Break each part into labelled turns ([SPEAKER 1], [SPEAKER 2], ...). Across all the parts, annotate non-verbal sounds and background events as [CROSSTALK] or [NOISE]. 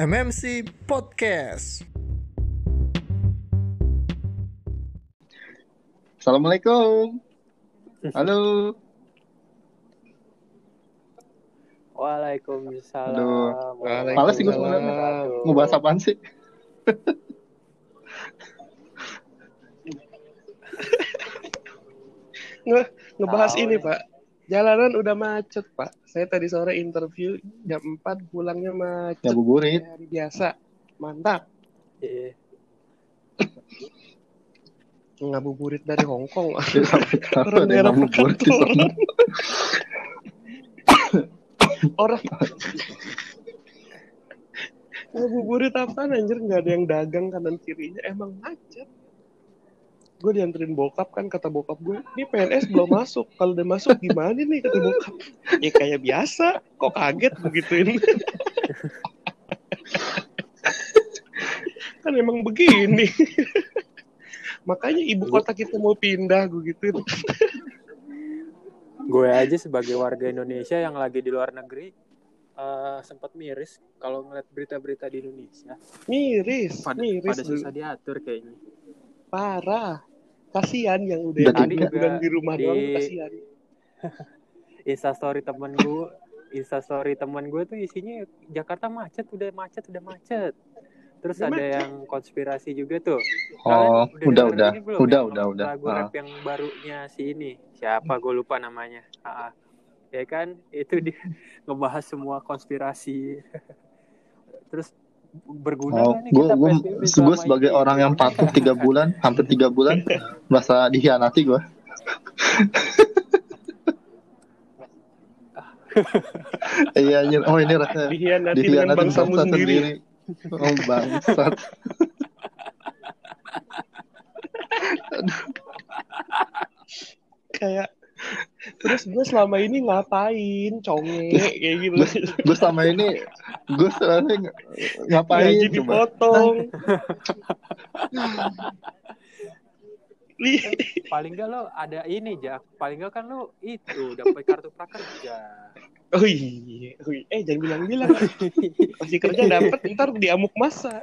[SPEAKER 1] MMC Podcast.
[SPEAKER 2] Assalamualaikum. Halo.
[SPEAKER 3] Waalaikumsalam.
[SPEAKER 2] Aduh.
[SPEAKER 3] warahmatullahi
[SPEAKER 2] Males sih gue sebenarnya. Mau bahas apaan sih?
[SPEAKER 4] Nge ngebahas ini pak jalanan udah macet pak. Saya tadi sore interview jam 4 pulangnya macet.
[SPEAKER 2] Ngabuburit.
[SPEAKER 4] kayak hari biasa. Mantap.
[SPEAKER 3] Iya.
[SPEAKER 4] ngabuburit dari Hongkong [LAUGHS]
[SPEAKER 2] Sampai kapan
[SPEAKER 4] Orang
[SPEAKER 2] ada ngabuburit di sana?
[SPEAKER 4] orang ngabuburit apa anjir? Nggak ada yang dagang kanan kirinya. Emang macet gue dianterin bokap kan kata bokap gue ini PNS belum masuk kalau udah masuk gimana nih? kata bokap. Ya kayak biasa kok kaget begituin kan emang begini. Makanya ibu kota kita mau pindah gue gituin.
[SPEAKER 3] Gue aja sebagai warga Indonesia yang lagi di luar negeri eh, sempat miris kalau ngeliat berita-berita di Indonesia.
[SPEAKER 4] miris
[SPEAKER 3] Pada,
[SPEAKER 4] miris.
[SPEAKER 3] pada susah diatur kayaknya.
[SPEAKER 4] parah kasihan yang udah
[SPEAKER 2] Udah
[SPEAKER 3] juga
[SPEAKER 4] bulan di rumah
[SPEAKER 3] di-
[SPEAKER 4] doang kasihan [LAUGHS]
[SPEAKER 3] Instastory temen gue, Instastory temen gue tuh isinya Jakarta macet, udah macet, udah macet. Terus
[SPEAKER 4] Udah
[SPEAKER 3] ada
[SPEAKER 4] macet.
[SPEAKER 3] yang konspirasi juga tuh.
[SPEAKER 2] Oh,
[SPEAKER 3] Kalian
[SPEAKER 2] udah, udah.
[SPEAKER 3] belum
[SPEAKER 2] Udah,
[SPEAKER 3] yang
[SPEAKER 2] udah, udah.
[SPEAKER 3] Lagu
[SPEAKER 2] Ah.
[SPEAKER 3] rap yang barunya si ini. Siapa gue lupa namanya. Ah, ya kan itu dia [LAUGHS] ngebahas semua konspirasi. [LAUGHS] Terus berguna
[SPEAKER 2] Oh,
[SPEAKER 3] nih
[SPEAKER 2] gue
[SPEAKER 3] kita
[SPEAKER 2] gue gue sebagai
[SPEAKER 3] ini?
[SPEAKER 2] orang yang patuh tiga bulan, [LAUGHS] hampir tiga bulan, merasa dihianati gue. [LAUGHS] Iya, oh ini rasanya
[SPEAKER 4] dihianati dengan
[SPEAKER 2] dihianati
[SPEAKER 4] bangsamu
[SPEAKER 2] bangsa
[SPEAKER 4] sendiri
[SPEAKER 2] Oh bangsat. [LAUGHS]
[SPEAKER 4] kayak terus gue selama ini ngapain conge kayak gitu.
[SPEAKER 2] Gue selama ini gue selama ini ng- ngapain
[SPEAKER 4] gaji dipotong. Li-
[SPEAKER 3] Paling gak lo ada ini Jak. Paling gak kan lo itu dapat kartu prakerja.
[SPEAKER 4] oh iya oh iya. eh jangan bilang-bilang. Masih kerja dapat ntar diamuk masa.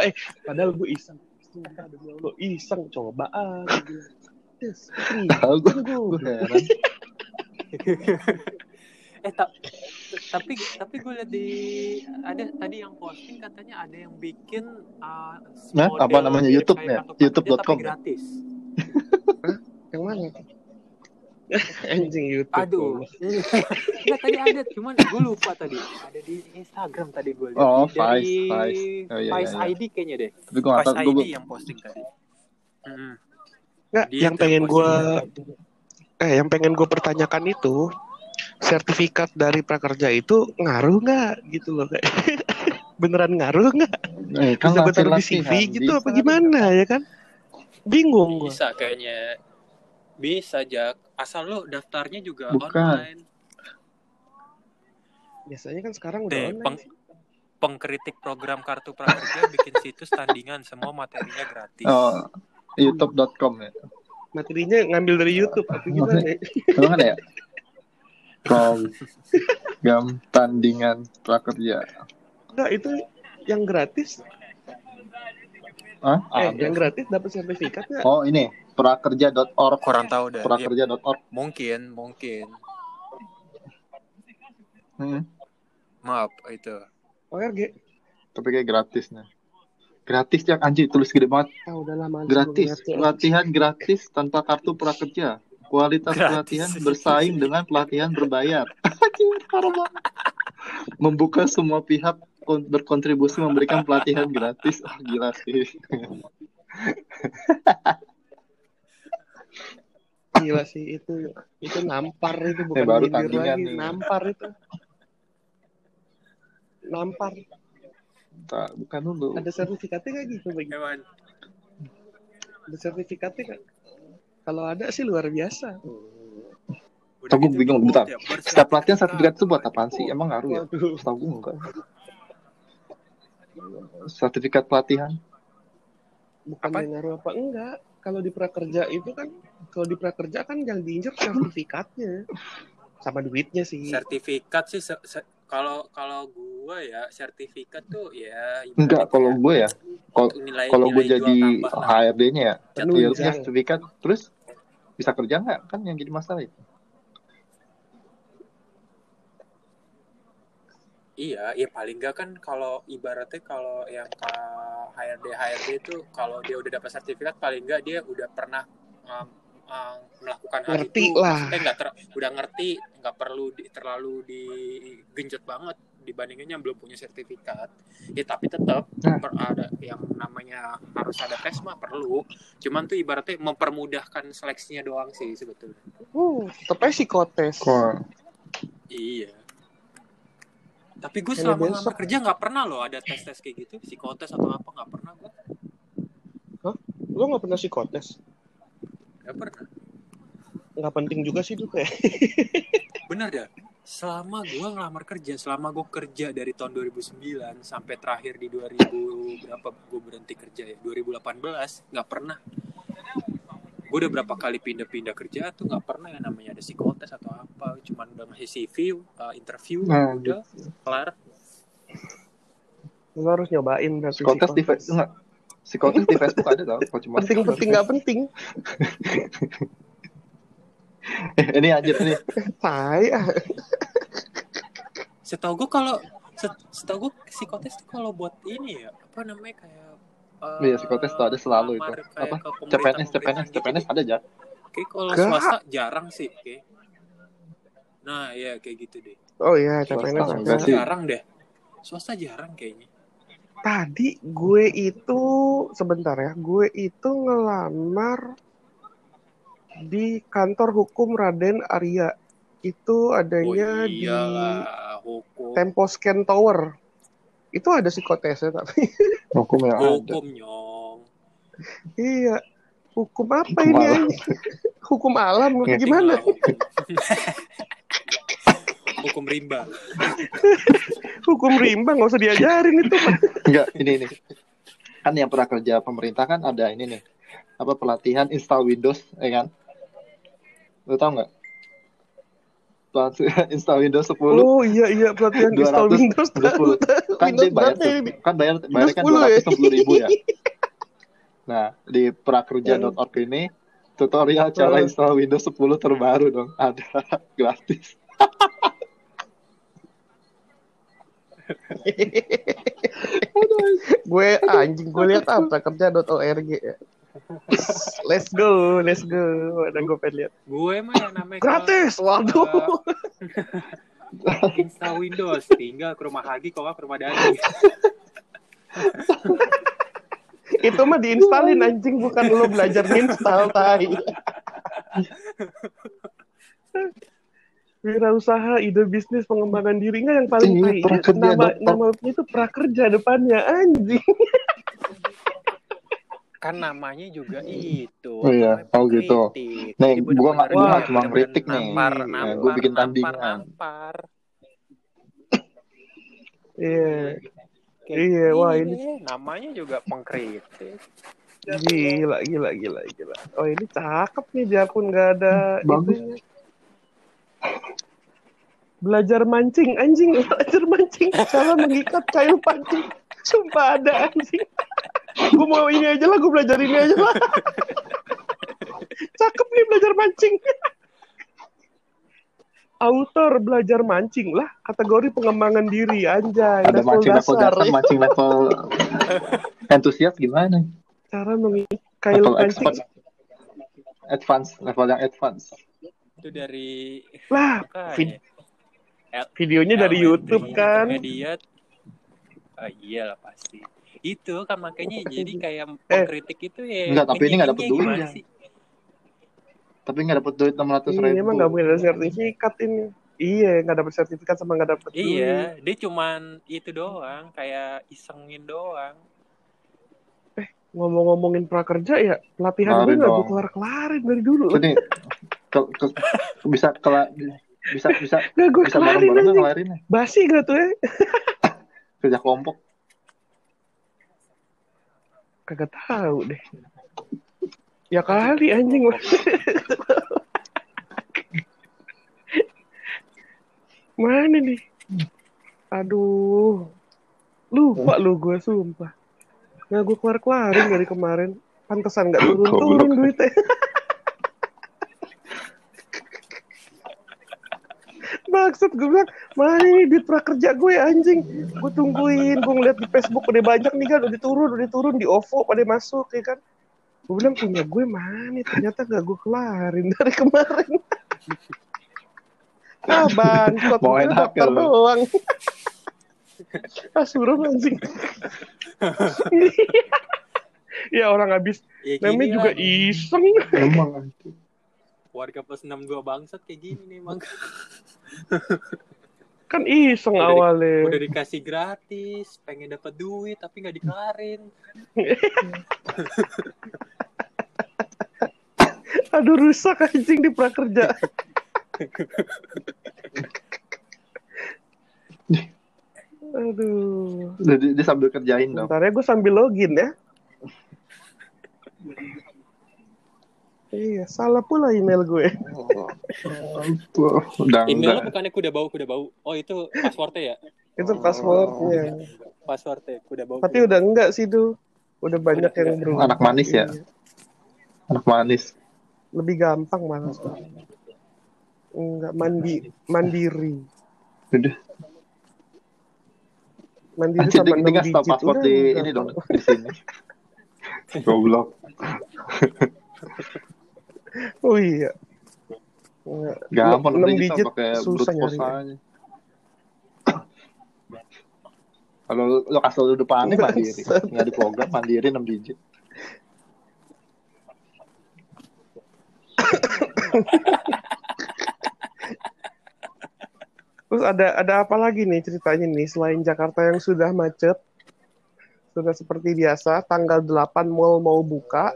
[SPEAKER 4] Eh padahal gue iseng. Sumpah demi Allah iseng cobaan Putri,
[SPEAKER 2] Tahu gue, gue heran. [LAUGHS]
[SPEAKER 3] eh ta- tapi tapi gue lihat di ada tadi yang posting katanya ada yang bikin uh,
[SPEAKER 2] Nah, apa namanya? YouTube ya? YouTube.com
[SPEAKER 3] gratis.
[SPEAKER 4] yang mana [LAUGHS] anjing YouTube
[SPEAKER 3] Aduh. Enggak [LAUGHS] tadi ada, cuman gue lupa tadi. Ada di Instagram tadi gue lihat.
[SPEAKER 2] Oh,
[SPEAKER 3] dari
[SPEAKER 2] Vice, Vice. Oh, iya, iya, iya.
[SPEAKER 3] ID kayaknya deh.
[SPEAKER 2] Tapi gue nggak tahu. Gue
[SPEAKER 3] ID yang posting tadi. Mm-mm.
[SPEAKER 4] Nggak,
[SPEAKER 3] Dia
[SPEAKER 4] yang pengen gue eh yang pengen gue pertanyakan itu sertifikat dari prakerja itu ngaruh nggak gitu loh kayak [LAUGHS] beneran ngaruh nggak
[SPEAKER 2] eh, kan
[SPEAKER 4] bisa gue taruh di CV gitu
[SPEAKER 2] bisa.
[SPEAKER 4] apa gimana ya kan bingung gue
[SPEAKER 3] Bisa kayaknya. Bisa, Jak. Asal lo daftarnya juga
[SPEAKER 2] Bukan.
[SPEAKER 3] online.
[SPEAKER 4] biasanya kan sekarang udah
[SPEAKER 3] Deh,
[SPEAKER 4] online
[SPEAKER 3] peng-
[SPEAKER 4] sih.
[SPEAKER 3] pengkritik program kartu prakerja bikin situs tandingan semua materinya gratis.
[SPEAKER 2] Oh, youtube.com ya.
[SPEAKER 4] materinya ngambil dari YouTube apa gimana ya?
[SPEAKER 2] Ada ya? [LAUGHS] Program tandingan prakerja.
[SPEAKER 4] Enggak, itu yang gratis
[SPEAKER 2] Hah?
[SPEAKER 4] eh
[SPEAKER 2] Ada.
[SPEAKER 4] yang gratis dapat sertifikat nggak
[SPEAKER 2] Oh ini prakerja.org.
[SPEAKER 3] Kurang tahu dah. Ya,
[SPEAKER 2] Prakerja.org.
[SPEAKER 3] mungkin, mungkin.
[SPEAKER 2] Hmm.
[SPEAKER 3] Maaf, itu.
[SPEAKER 4] ORG
[SPEAKER 2] Tapi kayak gratis nih. Gratis ya anjir tulis gede banget.
[SPEAKER 4] ah
[SPEAKER 2] Gratis. Pelatihan gratis tanpa kartu prakerja. Kualitas
[SPEAKER 3] Gratis.
[SPEAKER 2] pelatihan bersaing dengan pelatihan berbayar. [LAUGHS] Anjir, parah banget. Membuka semua pihak kon- berkontribusi memberikan pelatihan gratis. Ah, gila sih. [LAUGHS]
[SPEAKER 4] gila sih itu itu nampar itu bukan
[SPEAKER 2] Eh, baru
[SPEAKER 4] lagi
[SPEAKER 2] nih.
[SPEAKER 4] nampar itu nampar
[SPEAKER 2] Tak, bukan dulu.
[SPEAKER 4] ada sertifikatnya nggak gitu bagi
[SPEAKER 3] Hewan.
[SPEAKER 4] ada sertifikatnya nggak kalau ada sih luar biasa
[SPEAKER 3] Udah
[SPEAKER 2] Aku
[SPEAKER 3] gitu
[SPEAKER 2] bingung, bentar.
[SPEAKER 3] ya,
[SPEAKER 2] Setiap pelatihan sertifikat itu buat apaan sih? Emang ngaruh ya? Setahu gue enggak. Sertifikat pelatihan.
[SPEAKER 4] bukan
[SPEAKER 3] Apa?
[SPEAKER 4] yang ngaruh apa enggak kalau di prakerja itu kan kalau di prakerja kan yang diinjak sertifikatnya sama duitnya sih
[SPEAKER 3] sertifikat sih se- se- kalau kalau gue gua ya sertifikat tuh ya
[SPEAKER 2] Enggak, kalau gue ya, kalau gue jadi
[SPEAKER 3] lah.
[SPEAKER 2] HRD-nya ya, ya lu sertifikat, terus bisa kerja nggak? Kan yang jadi masalah itu.
[SPEAKER 3] Iya, ya paling nggak kan kalau ibaratnya kalau yang ke HRD HRD itu kalau dia udah dapat sertifikat paling nggak dia udah pernah um, um, melakukan hal
[SPEAKER 4] Ngerti
[SPEAKER 3] itu.
[SPEAKER 4] lah.
[SPEAKER 3] Maksudnya nggak ter- udah ngerti, nggak perlu di- terlalu digenjot banget dibandingin yang belum punya sertifikat. Ya tapi tetap
[SPEAKER 2] Nah.
[SPEAKER 3] per- ada yang namanya harus ada tes mah perlu. Cuman tuh ibaratnya mempermudahkan seleksinya doang sih sebetulnya.
[SPEAKER 4] Uh, aja psikotes.
[SPEAKER 2] Kok
[SPEAKER 3] Iya. Tapi gue selama ngelamar kerja nggak pernah loh ada tes tes kayak gitu, psikotes atau apa nggak pernah gue.
[SPEAKER 4] Gue gak pernah psikotes.
[SPEAKER 3] Nggak pernah.
[SPEAKER 4] Nggak penting juga sih itu kayak.
[SPEAKER 3] Bener dah. Selama gue ngelamar kerja, selama gue kerja dari tahun 2009 sampai terakhir di 2000 berapa gue berhenti kerja ya 2018 nggak pernah. Gue udah berapa kali pindah-pindah kerja tuh nggak pernah yang namanya ada psikotes atau apa, cuman udah ngasih CV, uh, interview,
[SPEAKER 2] Nah,
[SPEAKER 3] udah kelar.
[SPEAKER 4] Lo harus nyobain
[SPEAKER 2] psikotes di Facebook enggak? Psikotes di Facebook ada tau, kok cuma
[SPEAKER 4] Penting-penting nggak penting. [LAUGHS] [LAUGHS]
[SPEAKER 2] Ini anjir nih.
[SPEAKER 4] Tai ah.
[SPEAKER 3] Setahu gue kalau set- setahu gue psikotes tuh kalau buat ini ya apa namanya kayak eh,
[SPEAKER 2] Iya, psikotes tuh ada selalu itu. Apa? CPNS, CPNS, CPNS ada aja.
[SPEAKER 3] Kayak kalau
[SPEAKER 4] Gak.
[SPEAKER 3] swasta jarang sih, kayak. Nah, ya kayak gitu deh.
[SPEAKER 4] Oh iya, CPNS
[SPEAKER 2] enggak
[SPEAKER 4] ada.
[SPEAKER 2] sih.
[SPEAKER 3] Jarang deh. Swasta jarang kayaknya.
[SPEAKER 4] Tadi gue itu sebentar ya, gue itu ngelamar di kantor hukum Raden Arya. Itu adanya
[SPEAKER 3] oh
[SPEAKER 4] di
[SPEAKER 3] hukum.
[SPEAKER 4] Tempo Scan Tower. Itu ada psikotesnya tapi. [LAUGHS]
[SPEAKER 2] Hukum yang ada.
[SPEAKER 3] Hukum nyong.
[SPEAKER 4] iya. Hukum apa
[SPEAKER 2] Hukum
[SPEAKER 4] ini?
[SPEAKER 2] alam. [LAUGHS]
[SPEAKER 4] Hukum alam gimana?
[SPEAKER 3] Hukum rimba.
[SPEAKER 4] Hukum rimba nggak usah diajarin itu. [LAUGHS]
[SPEAKER 2] Enggak, ini ini. Kan yang pernah kerja pemerintah kan ada ini nih. Apa pelatihan install Windows, ya kan? Lu tau nggak? Pelatihan [LAUGHS] install Windows 10
[SPEAKER 4] Oh iya iya pelatihan
[SPEAKER 2] 200,
[SPEAKER 4] install Windows.
[SPEAKER 2] 210. [LAUGHS] kan dia
[SPEAKER 4] Windows
[SPEAKER 2] bayar
[SPEAKER 4] berapa
[SPEAKER 2] tuh, kan bayar bayar kan
[SPEAKER 4] 10 ya?
[SPEAKER 2] 260 ribu ya. [LAUGHS] Nah, di prakerja.org ini tutorial cara
[SPEAKER 4] Hmm.
[SPEAKER 2] install Windows 10 terbaru dong. Ada gratis.
[SPEAKER 4] gue anjing gue lihat apa kerja.org ya. Let's go, let's go. Ada gue pengen lihat.
[SPEAKER 3] Gue mah yang namanya kalau,
[SPEAKER 4] Gratis. Waduh.
[SPEAKER 3] eh, install Windows, tinggal ke rumah Hagi, kok ke rumah Dani.
[SPEAKER 4] Itu mah diinstalin anjing bukan lo belajar install tai. Wirausaha, ide bisnis, pengembangan diri nggak yang paling tai.
[SPEAKER 2] prakerja
[SPEAKER 4] Nama nama itu prakerja depannya anjing.
[SPEAKER 3] Kan namanya juga itu.
[SPEAKER 2] Oh iya, oh gitu. Nih,
[SPEAKER 3] Jadi
[SPEAKER 2] gua nggak-
[SPEAKER 3] bener-bener
[SPEAKER 4] gua
[SPEAKER 3] dia
[SPEAKER 4] nggak
[SPEAKER 2] cuma kritik nih.
[SPEAKER 3] Nampar,
[SPEAKER 2] Nah,
[SPEAKER 3] nampar,
[SPEAKER 2] gua bikin tandingan.
[SPEAKER 3] nampar.
[SPEAKER 4] Iya. Iya, wah, ini-
[SPEAKER 3] namanya juga pengkritik.
[SPEAKER 4] Gila, gila, gila, gila. Oh ini cakep nih, biarpun nggak ada
[SPEAKER 2] Bagus.
[SPEAKER 4] itunya. Belajar mancing, anjing, [LAUGHS] belajar mancing. Cara mengikat kayu pancing. Sumpah ada anjing. Gue mau ini aja lah, gue belajar ini aja lah. [LAUGHS] Cakep nih belajar mancing. Autor belajar mancing lah, kategori pengembangan diri, anjay.
[SPEAKER 2] Ada mancing level
[SPEAKER 4] dasar.
[SPEAKER 2] dasar, mancing level [LAUGHS] entusias gimana?
[SPEAKER 4] Cara pancing.
[SPEAKER 2] expert, advance, level yang advance.
[SPEAKER 3] Itu dari
[SPEAKER 4] Lah, vid- videonya dari YouTube kan.
[SPEAKER 3] Intermediate. Ah, iyalah pasti. Itu kan makanya jadi kayak
[SPEAKER 4] Eh.
[SPEAKER 3] pengkritik itu ya.
[SPEAKER 2] Enggak, tapi ini nggak dapet
[SPEAKER 3] ngejengnya
[SPEAKER 2] duit
[SPEAKER 3] gimana
[SPEAKER 2] ya.
[SPEAKER 3] sih?
[SPEAKER 2] Tapi nggak dapet duit 600
[SPEAKER 4] Ini
[SPEAKER 2] ribu.
[SPEAKER 4] emang nggak punya sertifikat ini. Iya, nggak dapet sertifikat sama nggak dapet duit.
[SPEAKER 3] Iya, dia cuman itu doang, kayak isengin doang.
[SPEAKER 4] Ngomong-ngomongin prakerja ya, pelatihan gue
[SPEAKER 2] Kelarin
[SPEAKER 4] nggak gue kelar-kelarin dari dulu.
[SPEAKER 2] Ini ke- ke- bisa kela, bisa bisa
[SPEAKER 4] Nggak gue
[SPEAKER 2] bisa
[SPEAKER 4] kelarin
[SPEAKER 2] bareng-bareng
[SPEAKER 4] aja.
[SPEAKER 2] ngelarinnya.
[SPEAKER 4] Basi gak tuh ya? [LAUGHS]
[SPEAKER 2] Kerja kelompok.
[SPEAKER 4] Kagak tahu deh. Ya kali anjing. [LAUGHS] Mana nih? Aduh. lu gue sumpah. Nah gue keluar keluarin dari kemarin. Pantesan nggak [LAUGHS] turun turun duitnya. [LAUGHS] Maksud gue bilang, mana ini duit prakerja gue anjing. Gue tungguin, gue ngeliat di Facebook udah banyak nih kan, udah turun, udah turun di OVO pada masuk ya kan. Gue bilang punya gue mana nih, ternyata gak gue kelarin [LAUGHS] dari kemarin. [LAUGHS] ah bangkot,
[SPEAKER 2] Mau enak ya
[SPEAKER 4] doang. [LAUGHS] ah suruh anjing. ya orang habis,
[SPEAKER 3] Ya,
[SPEAKER 4] namanya juga iseng.
[SPEAKER 2] Emang anjing.
[SPEAKER 3] warga plus 62 bangsat kayak gini nih emang
[SPEAKER 4] Kan iseng
[SPEAKER 3] Udah di-
[SPEAKER 4] awalnya.
[SPEAKER 3] udah dikasih gratis pengen dapat duit tapi nggak dikelarin [LAUGHS]
[SPEAKER 4] Aduh rusak anjing di prakerja. Aduh.
[SPEAKER 2] Jadi dia sambil kerjain dong.
[SPEAKER 4] Bentar ya gue sambil login ya. Iya, salah pula email gue.
[SPEAKER 2] Tuh, udah
[SPEAKER 3] email lo
[SPEAKER 2] enggak.
[SPEAKER 3] bukannya kuda bau kuda bau oh itu passwordnya ya
[SPEAKER 4] Itu passwordnya.
[SPEAKER 3] passwordnya kuda bau
[SPEAKER 4] Tapi udah enggak sih tuh. Udah banyak yang berubah.
[SPEAKER 2] Anak manis ya?
[SPEAKER 4] Iya.
[SPEAKER 2] Anak manis.
[SPEAKER 4] Lebih gampang malah. Enggak mandi mandiri.
[SPEAKER 2] Udah.
[SPEAKER 4] Mandiri
[SPEAKER 2] Anjir,
[SPEAKER 4] sama
[SPEAKER 2] dia, dia
[SPEAKER 4] 6
[SPEAKER 2] ngasih tau
[SPEAKER 4] digit.
[SPEAKER 2] password
[SPEAKER 4] Udah,
[SPEAKER 2] di ini dong di sini. [LAUGHS] Goblok. [LAUGHS]
[SPEAKER 4] Oh iya.
[SPEAKER 2] Gampang
[SPEAKER 4] Enam
[SPEAKER 2] nanti kita
[SPEAKER 4] digit
[SPEAKER 2] pakai brute
[SPEAKER 4] susah
[SPEAKER 2] force
[SPEAKER 4] nyari.
[SPEAKER 2] aja. Kalau lo kasih lu depannya mandiri, nggak di program mandiri 6 digit.
[SPEAKER 4] Terus ada ada apa lagi nih ceritanya nih selain Jakarta yang sudah macet? Sudah seperti biasa, tanggal 8 mall mau buka,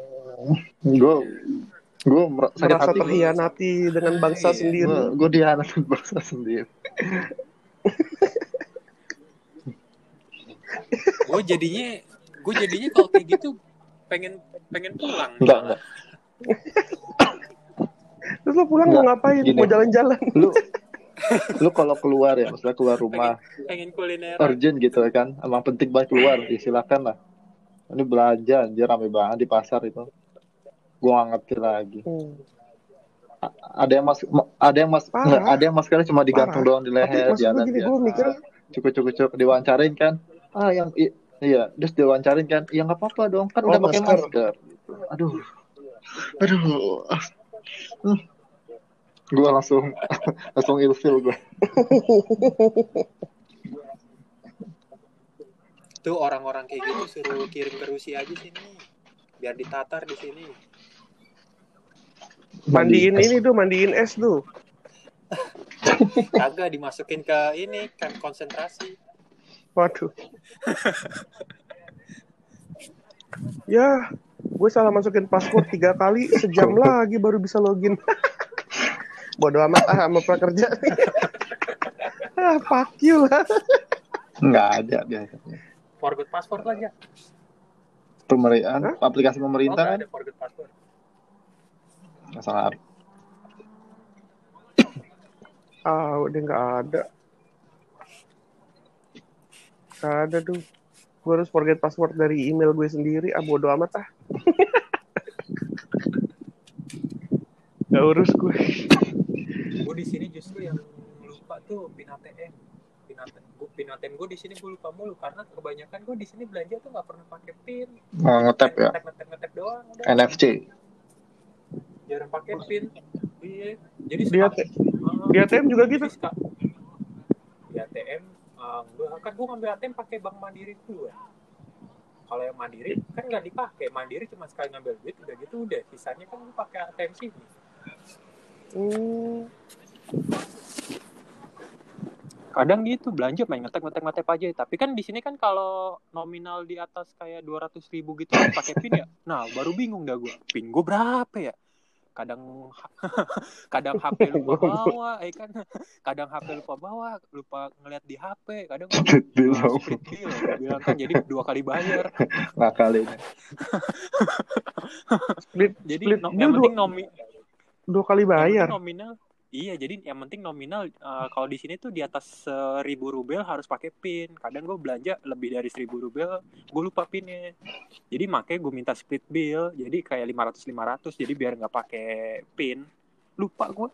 [SPEAKER 2] Gue gue sakit
[SPEAKER 4] merasa
[SPEAKER 2] hati.
[SPEAKER 4] terhianati dengan bangsa
[SPEAKER 3] Iya,
[SPEAKER 4] sendiri.
[SPEAKER 2] Gue dihianatin bangsa sendiri.
[SPEAKER 3] gue jadinya gue jadinya kalau kayak gitu pengen pengen pulang
[SPEAKER 2] Enggak, enggak.
[SPEAKER 4] Terus lo pulang mau ngapain?
[SPEAKER 2] Gini.
[SPEAKER 4] Mau jalan-jalan?
[SPEAKER 2] Lu lu kalau keluar ya, maksudnya keluar rumah
[SPEAKER 3] pengen kuliner
[SPEAKER 2] urgent gitu ya kan, emang penting banget keluar, ya silakan lah. Ini belanja anjir rame banget di pasar itu. Gua nggak ngerti lagi.
[SPEAKER 4] Hmm.
[SPEAKER 2] Ada yang mas, ma- ada yang mas,
[SPEAKER 4] Parah. [LAUGHS]
[SPEAKER 2] ada yang maskernya cuma digantung
[SPEAKER 4] Parah.
[SPEAKER 2] doang di leher,
[SPEAKER 4] maksud
[SPEAKER 2] di
[SPEAKER 4] gue
[SPEAKER 2] atas
[SPEAKER 4] gini, gue
[SPEAKER 2] biasa.
[SPEAKER 4] mikir
[SPEAKER 2] cukup cukup cukup diwawancarin kan ah yang i- iya terus diwawancarin kan ya nggak apa-apa dong kan
[SPEAKER 4] Oh,
[SPEAKER 2] udah pakai
[SPEAKER 4] masker.
[SPEAKER 2] masker gitu. aduh aduh Hmm. gue langsung [LAUGHS] langsung ilfil gue
[SPEAKER 3] tuh orang-orang kayak gitu suruh kirim ke Rusia aja sini biar ditatar di sini
[SPEAKER 4] mandiin ini tuh, mandiin es tuh. [LAUGHS]
[SPEAKER 3] kagak dimasukin ke ini kan konsentrasi
[SPEAKER 4] Waduh. ya, gue salah masukin password tiga kali, sejam [LAUGHS] lagi baru bisa login. [LAUGHS] Bodoh amat ah sama prakerja. ah, fuck you lah.
[SPEAKER 2] nggak ada biasanya
[SPEAKER 3] forgot password lah ya
[SPEAKER 2] pemerintahan aplikasi
[SPEAKER 3] oh
[SPEAKER 2] pemerintah
[SPEAKER 3] nggak
[SPEAKER 2] kan
[SPEAKER 3] ada forgot password
[SPEAKER 2] nggak salah
[SPEAKER 4] Ah, udah nggak ada. Nggak ada tuh. Gue harus forget password dari email gue sendiri. Ah, bodo amat ah. [LAUGHS] Gak urus gue.
[SPEAKER 3] gue di sini justru yang lupa tuh pin ATM pin ATM gue pin ATM gue di sini gue lupa mulu karena kebanyakan gue di sini belanja tuh nggak pernah pakai pin
[SPEAKER 2] Nggak ngetap ya
[SPEAKER 3] ngetep ngetep ngetep doang udah
[SPEAKER 2] NFC
[SPEAKER 3] jarang pakai pin. Iya. Jadi
[SPEAKER 4] Di
[SPEAKER 3] sekali-
[SPEAKER 4] AT-
[SPEAKER 3] Ah,
[SPEAKER 4] di ATM juga gitu?
[SPEAKER 3] di ATM ah, enggak. Kan gue ngambil ATM pakai bank mandiri dulu ya. Kalau yang mandiri kan nggak dipakai. Mandiri cuma sekali ngambil duit udah gitu udah. Sisanya kan gue pakai ATM sini.
[SPEAKER 4] Hmm,
[SPEAKER 3] kadang gitu belanja main ngetek ngetek ngetek aja. Tapi kan di sini kan kalau nominal di atas kayak 200 ribu gitu pakai pin ya. Nah baru bingung dah gue pin gue berapa ya kadang [LAUGHS] kadang HP [LAUGHS] lupa bawa eh kan? [LAUGHS] Kadang HP lupa bawa lupa ngeliat di HP kadang gua,
[SPEAKER 2] Bilang.
[SPEAKER 3] kan jadi dua kali bayar.
[SPEAKER 2] Ngakalin.
[SPEAKER 4] Split,
[SPEAKER 3] jadi
[SPEAKER 4] Split
[SPEAKER 3] no- yang
[SPEAKER 4] dua-
[SPEAKER 3] penting nomi
[SPEAKER 4] dua kali bayar.
[SPEAKER 3] nominal Iya, jadi yang penting nominal eh, kalau di sini tuh di atas seribu rubel harus pakai pin. Kadang gue belanja lebih dari seribu rubel, gue lupa pinnya. Jadi makanya gue minta split bill, jadi kayak 500 500 jadi biar nggak pakai pin. Lupa gue.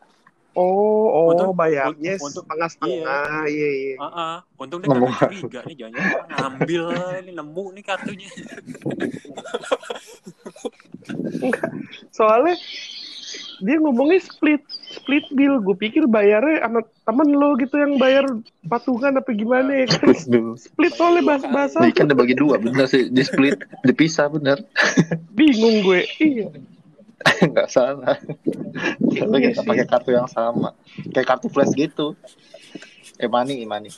[SPEAKER 4] Oh, oh,
[SPEAKER 3] Untuk-
[SPEAKER 4] bayarnya
[SPEAKER 3] untuk-
[SPEAKER 4] setengah-setengah. Iya, iya.
[SPEAKER 3] Ah, ah. untung dia kagak curiga nih jangan ngambil ini nemu nih kartunya.
[SPEAKER 4] Soalnya dia ngomongnya split split bill. Gue pikir bayarnya sama temen lo gitu yang bayar patungan apa gimana ya kan. [LAUGHS] Split soalnya bahasa bahasa
[SPEAKER 2] Nah, kan udah bagi dua, bener sih. Di split, dipisah bener. [LAUGHS]
[SPEAKER 4] bingung gue. Iya. [LAUGHS]
[SPEAKER 2] Nggak salah.
[SPEAKER 4] Iya
[SPEAKER 2] Tapi kita pakai kartu yang sama. Kayak kartu flash gitu. Eh, money, money.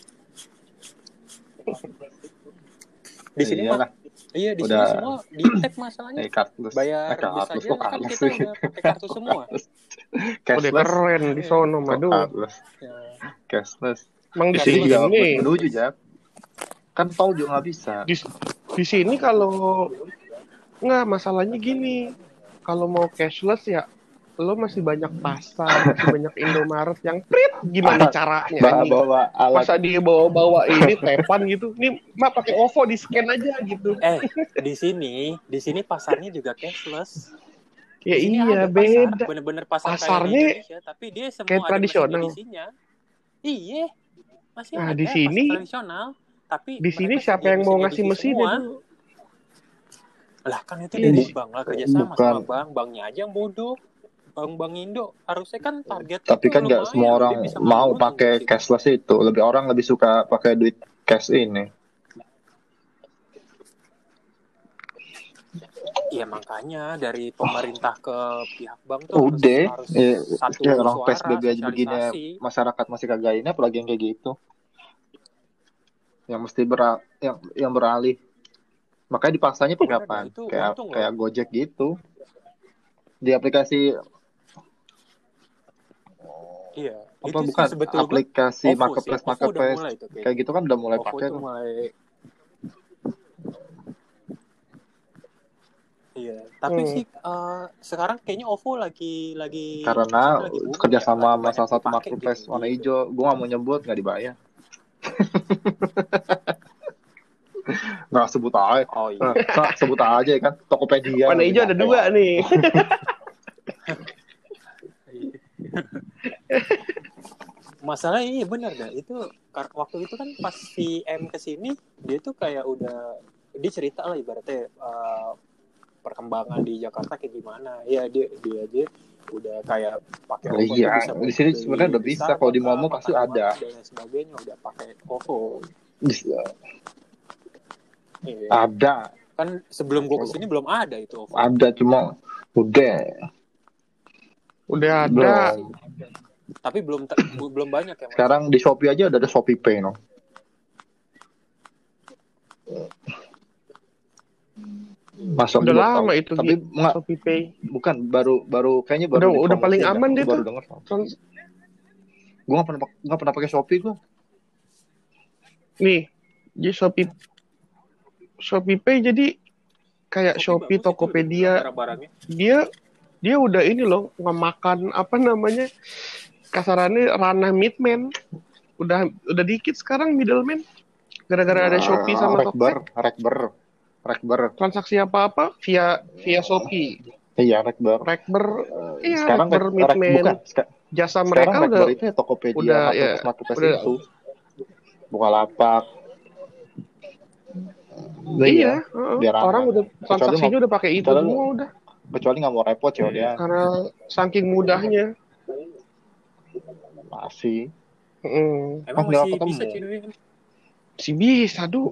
[SPEAKER 3] Di sini mah
[SPEAKER 2] Iyalah.
[SPEAKER 3] Iya di
[SPEAKER 2] Udah.
[SPEAKER 3] sini semua di tag masalahnya.
[SPEAKER 2] Eh, kartus.
[SPEAKER 3] Bayar
[SPEAKER 2] eh, kartus kok
[SPEAKER 3] aja kan
[SPEAKER 2] kartus
[SPEAKER 3] kita udah pakai kartu [LAUGHS] semua.
[SPEAKER 4] Udah
[SPEAKER 2] Cashless.
[SPEAKER 4] keren di sono madu.
[SPEAKER 2] Cashless.
[SPEAKER 3] Ya.
[SPEAKER 2] Cashless.
[SPEAKER 4] Emang di sini
[SPEAKER 2] juga
[SPEAKER 4] gini.
[SPEAKER 2] menuju, Jak. Kan tol juga nggak bisa.
[SPEAKER 4] Di, di sini kalau nggak masalahnya gini. Kalau mau cashless ya lo masih banyak pasar, masih banyak Indomaret yang prit gimana caranya
[SPEAKER 2] Bawa, bawa alat.
[SPEAKER 4] Masa dia bawa-bawa ini tepan gitu. Nih, mak pakai OVO di scan aja gitu.
[SPEAKER 3] Eh, di sini, di sini pasarnya juga cashless.
[SPEAKER 4] Ya iya,
[SPEAKER 3] pasar,
[SPEAKER 4] beda.
[SPEAKER 3] Bener-bener pasar kayak
[SPEAKER 4] Pasarnya
[SPEAKER 3] Indonesia, tapi dia semua
[SPEAKER 4] kayak tradisional.
[SPEAKER 3] Iya, masih
[SPEAKER 4] Nah,
[SPEAKER 3] ada
[SPEAKER 4] di
[SPEAKER 3] pasar
[SPEAKER 4] sini-
[SPEAKER 3] tradisional. Tapi
[SPEAKER 4] Di sini siapa yang mau ngasih mesin
[SPEAKER 3] semua.
[SPEAKER 4] itu?
[SPEAKER 3] Lah kan itu dari
[SPEAKER 4] di-
[SPEAKER 3] bank lah kerjasama sama bank, banknya aja yang bodoh. Bank-bank Indo harusnya kan target
[SPEAKER 2] Tapi kan nggak semua orang mau pakai cashless itu. Lebih orang lebih suka pakai duit cash ini.
[SPEAKER 3] Iya makanya dari pemerintah ke pihak bank tuh
[SPEAKER 2] Udah,
[SPEAKER 3] harus,
[SPEAKER 2] ya,
[SPEAKER 3] satu
[SPEAKER 2] ya orang
[SPEAKER 3] suara,
[SPEAKER 2] PSBB aja begini masyarakat masih kagak ini apalagi yang kayak gitu. Yang mesti beral yang yang beralih. Makanya dipaksanya pakai
[SPEAKER 3] Bener,
[SPEAKER 2] apa?
[SPEAKER 3] itu
[SPEAKER 2] Kayak kayak Gojek gitu. Di aplikasi
[SPEAKER 3] Iya.
[SPEAKER 2] apa
[SPEAKER 3] itu sih
[SPEAKER 2] bukan
[SPEAKER 3] sebetulnya
[SPEAKER 2] aplikasi
[SPEAKER 3] OVO sih,
[SPEAKER 2] marketplace
[SPEAKER 3] udah
[SPEAKER 2] marketplace
[SPEAKER 3] mulai tuh kayak
[SPEAKER 2] kayak gitu kan udah mulai
[SPEAKER 3] OVO
[SPEAKER 2] pakai
[SPEAKER 3] itu
[SPEAKER 2] tuh.
[SPEAKER 3] mulai Iya, tapi
[SPEAKER 4] Hmm.
[SPEAKER 3] sih eh, sekarang kayaknya OVO lagi lagi
[SPEAKER 2] karena
[SPEAKER 3] lagi
[SPEAKER 2] kerja
[SPEAKER 3] ya,
[SPEAKER 2] sama salah satu
[SPEAKER 3] dipakai
[SPEAKER 2] marketplace
[SPEAKER 3] gitu.
[SPEAKER 2] warna hijau gue gak mau nyebut nggak dibayar [LAUGHS] nggak sebut aja
[SPEAKER 3] Oh iya.
[SPEAKER 2] Nah, sebut aja ya kan Tokopedia
[SPEAKER 4] Warna hijau ada dua nih. [LAUGHS] [LAUGHS]
[SPEAKER 3] Masalahnya iya benar dah. Itu waktu itu kan pas si M ke sini dia tuh kayak udah dia cerita lah ibaratnya eh, perkembangan di Jakarta kayak gimana. Ya dia dia aja udah kayak pakai
[SPEAKER 2] Oh, iya,
[SPEAKER 3] bisa
[SPEAKER 2] di sini sebenarnya udah bisa. Kalau di mall-mall pasti ada.
[SPEAKER 3] dan sebagainya udah pakai OVO.
[SPEAKER 2] Bisa.
[SPEAKER 3] Iya.
[SPEAKER 2] ada
[SPEAKER 3] Kan sebelum gua ke sini belum ada itu OVO.
[SPEAKER 2] ada cuma udah
[SPEAKER 4] Udah ada.
[SPEAKER 2] belum
[SPEAKER 3] Tapi belum belum banyak ya. Mas.
[SPEAKER 2] sekarang di Shopee aja udah ada Shopee Pay no masuk
[SPEAKER 4] Udah lama
[SPEAKER 2] tau.
[SPEAKER 4] itu
[SPEAKER 2] tapi
[SPEAKER 4] Gi.
[SPEAKER 2] nggak
[SPEAKER 4] Shopee Pay.
[SPEAKER 2] bukan baru baru kayaknya baru
[SPEAKER 4] Udah- udah paling aman
[SPEAKER 2] Gua baru
[SPEAKER 4] tuh.
[SPEAKER 2] denger gue nggak pernah nggak pernah pakai Shopee gue
[SPEAKER 4] Nih, di Shopee Shopee Pay jadi kayak Shopee,
[SPEAKER 3] itu
[SPEAKER 4] Tokopedia, dia dia udah ini loh ngemakan apa namanya kasarannya ranah midman udah udah dikit sekarang middleman gara-gara ada Shopee sama
[SPEAKER 2] Rekber Rekber Rekber
[SPEAKER 4] transaksi apa apa via via Shopee.
[SPEAKER 2] Iya Rekber
[SPEAKER 4] Rekber
[SPEAKER 2] Eh,
[SPEAKER 4] Iya,
[SPEAKER 2] sekarang
[SPEAKER 4] Rekber
[SPEAKER 2] Rek- Rek-
[SPEAKER 4] Midman.
[SPEAKER 2] bukan Seka-
[SPEAKER 4] jasa
[SPEAKER 2] sekarang
[SPEAKER 4] mereka
[SPEAKER 2] Rekber
[SPEAKER 4] udah
[SPEAKER 2] itu ya Tokopedia
[SPEAKER 4] udah, ya,
[SPEAKER 2] marketplace
[SPEAKER 4] udah.
[SPEAKER 2] itu. Bukalapak.
[SPEAKER 4] Iya,
[SPEAKER 2] iya.
[SPEAKER 4] heeh.
[SPEAKER 2] biar aman.
[SPEAKER 4] orang udah transaksinya
[SPEAKER 2] mau-
[SPEAKER 4] udah pakai itu
[SPEAKER 2] kecuali-
[SPEAKER 4] semua udah.
[SPEAKER 2] kecuali nggak mau repot ya dia
[SPEAKER 4] karena saking mudahnya
[SPEAKER 2] masih
[SPEAKER 4] Heeh.
[SPEAKER 3] Emang
[SPEAKER 2] Oh, nggak
[SPEAKER 3] masih
[SPEAKER 2] ketemu.
[SPEAKER 3] bisa Cidoyan?
[SPEAKER 4] masih bisa duh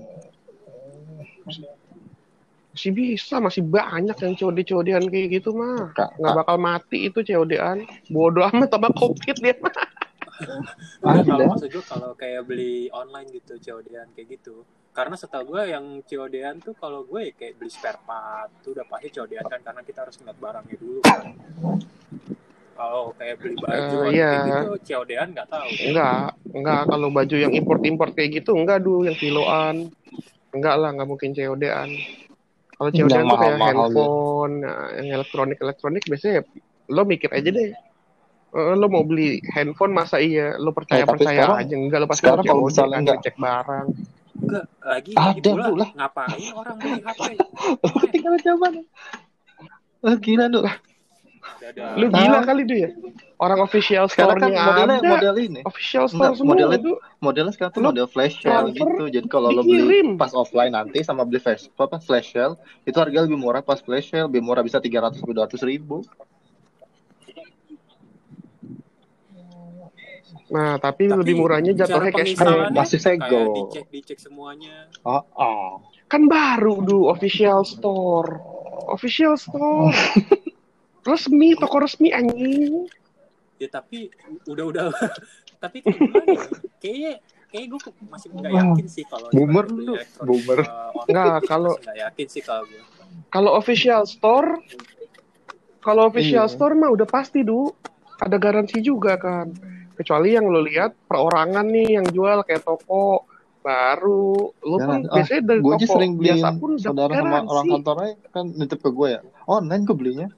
[SPEAKER 4] masih bisa masih banyak yang COD-CODan kayak gitu mah
[SPEAKER 2] Kak,
[SPEAKER 4] nggak bakal mati itu COD-an bodoh amat sama covid dia mah
[SPEAKER 2] Ada. [LAUGHS]
[SPEAKER 3] kalau maksud gue kalau kayak beli online gitu COD-an kayak gitu. Karena setahu gue yang COD-an tuh kalau gue ya kayak beli spare part tuh udah pasti COD-an kan karena kita harus ngeliat barangnya dulu kan. Kalau kayak beli baju
[SPEAKER 4] Eh,
[SPEAKER 3] atau
[SPEAKER 4] iya.
[SPEAKER 3] kayak gitu COD-an nggak tahu.
[SPEAKER 4] enggak enggak kalau baju yang import-import kayak gitu enggak duh yang kiloan enggak lah nggak mungkin COD-an kalau COD-an
[SPEAKER 2] Yang
[SPEAKER 4] tuh kayak handphone nah, yang elektronik elektronik biasanya ya, lo mikir aja deh Eh, lo mau beli handphone masa iya lo percaya
[SPEAKER 2] Eh, tapi
[SPEAKER 4] percaya
[SPEAKER 2] sekarang-
[SPEAKER 4] aja enggak lo pasti
[SPEAKER 2] sekarang kalau misalnya enggak-
[SPEAKER 4] cek barang
[SPEAKER 3] Enggak, lagi
[SPEAKER 2] Ada,
[SPEAKER 3] lagi pula
[SPEAKER 2] lah.
[SPEAKER 3] ngapain orang beli HP?
[SPEAKER 2] Ketinggalan [LAUGHS] zaman. Oh, gila lu.
[SPEAKER 3] Dadah.
[SPEAKER 4] lu gila kali tuh ya orang official
[SPEAKER 2] Sekarang kan modelnya
[SPEAKER 4] ada
[SPEAKER 2] model ini.
[SPEAKER 4] official store
[SPEAKER 2] Enggak,
[SPEAKER 4] semua
[SPEAKER 2] modelnya-
[SPEAKER 4] tuh
[SPEAKER 2] Modelnya sekarang tuh model flash sale gitu. Jadi kalau lo beli pas offline nanti sama beli flash apa flash sale itu harga lebih murah pas flash sale, lebih murah bisa 300 sampai 200 ribu.
[SPEAKER 4] nah tapi,
[SPEAKER 3] Tapi
[SPEAKER 4] lebih murahnya jatuhnya
[SPEAKER 3] cara
[SPEAKER 4] cash
[SPEAKER 3] penginstalannya
[SPEAKER 2] Masih
[SPEAKER 3] kayak
[SPEAKER 2] segel.
[SPEAKER 3] dicek dicek semuanya.
[SPEAKER 2] Oh, oh.
[SPEAKER 4] kan baru du official store official store [LAUGHS] resmi toko resmi anjing
[SPEAKER 3] Ya tapi udah udah [LAUGHS] tapi kan gimana ya? Kayaknya kayak gue masih nggak yakin sih kalau
[SPEAKER 2] Boomer
[SPEAKER 3] beli
[SPEAKER 2] lu, boomer.
[SPEAKER 3] uh. [LAUGHS]
[SPEAKER 4] Nggak, kalau-
[SPEAKER 3] nggak yakin sih kalau gue.
[SPEAKER 4] kalau official store kalau official
[SPEAKER 2] Iya.
[SPEAKER 4] store mah udah pasti du ada garansi juga kan kecuali yang lo lihat perorangan nih yang jual kayak toko baru lo pun
[SPEAKER 2] Jangan. Ah,
[SPEAKER 4] biasanya dari
[SPEAKER 2] Gue aja
[SPEAKER 4] toko
[SPEAKER 2] sering beliin
[SPEAKER 4] biasa pun udah
[SPEAKER 2] saudara sama orang kantornya kan nitip ke gue ya. Online gue belinya.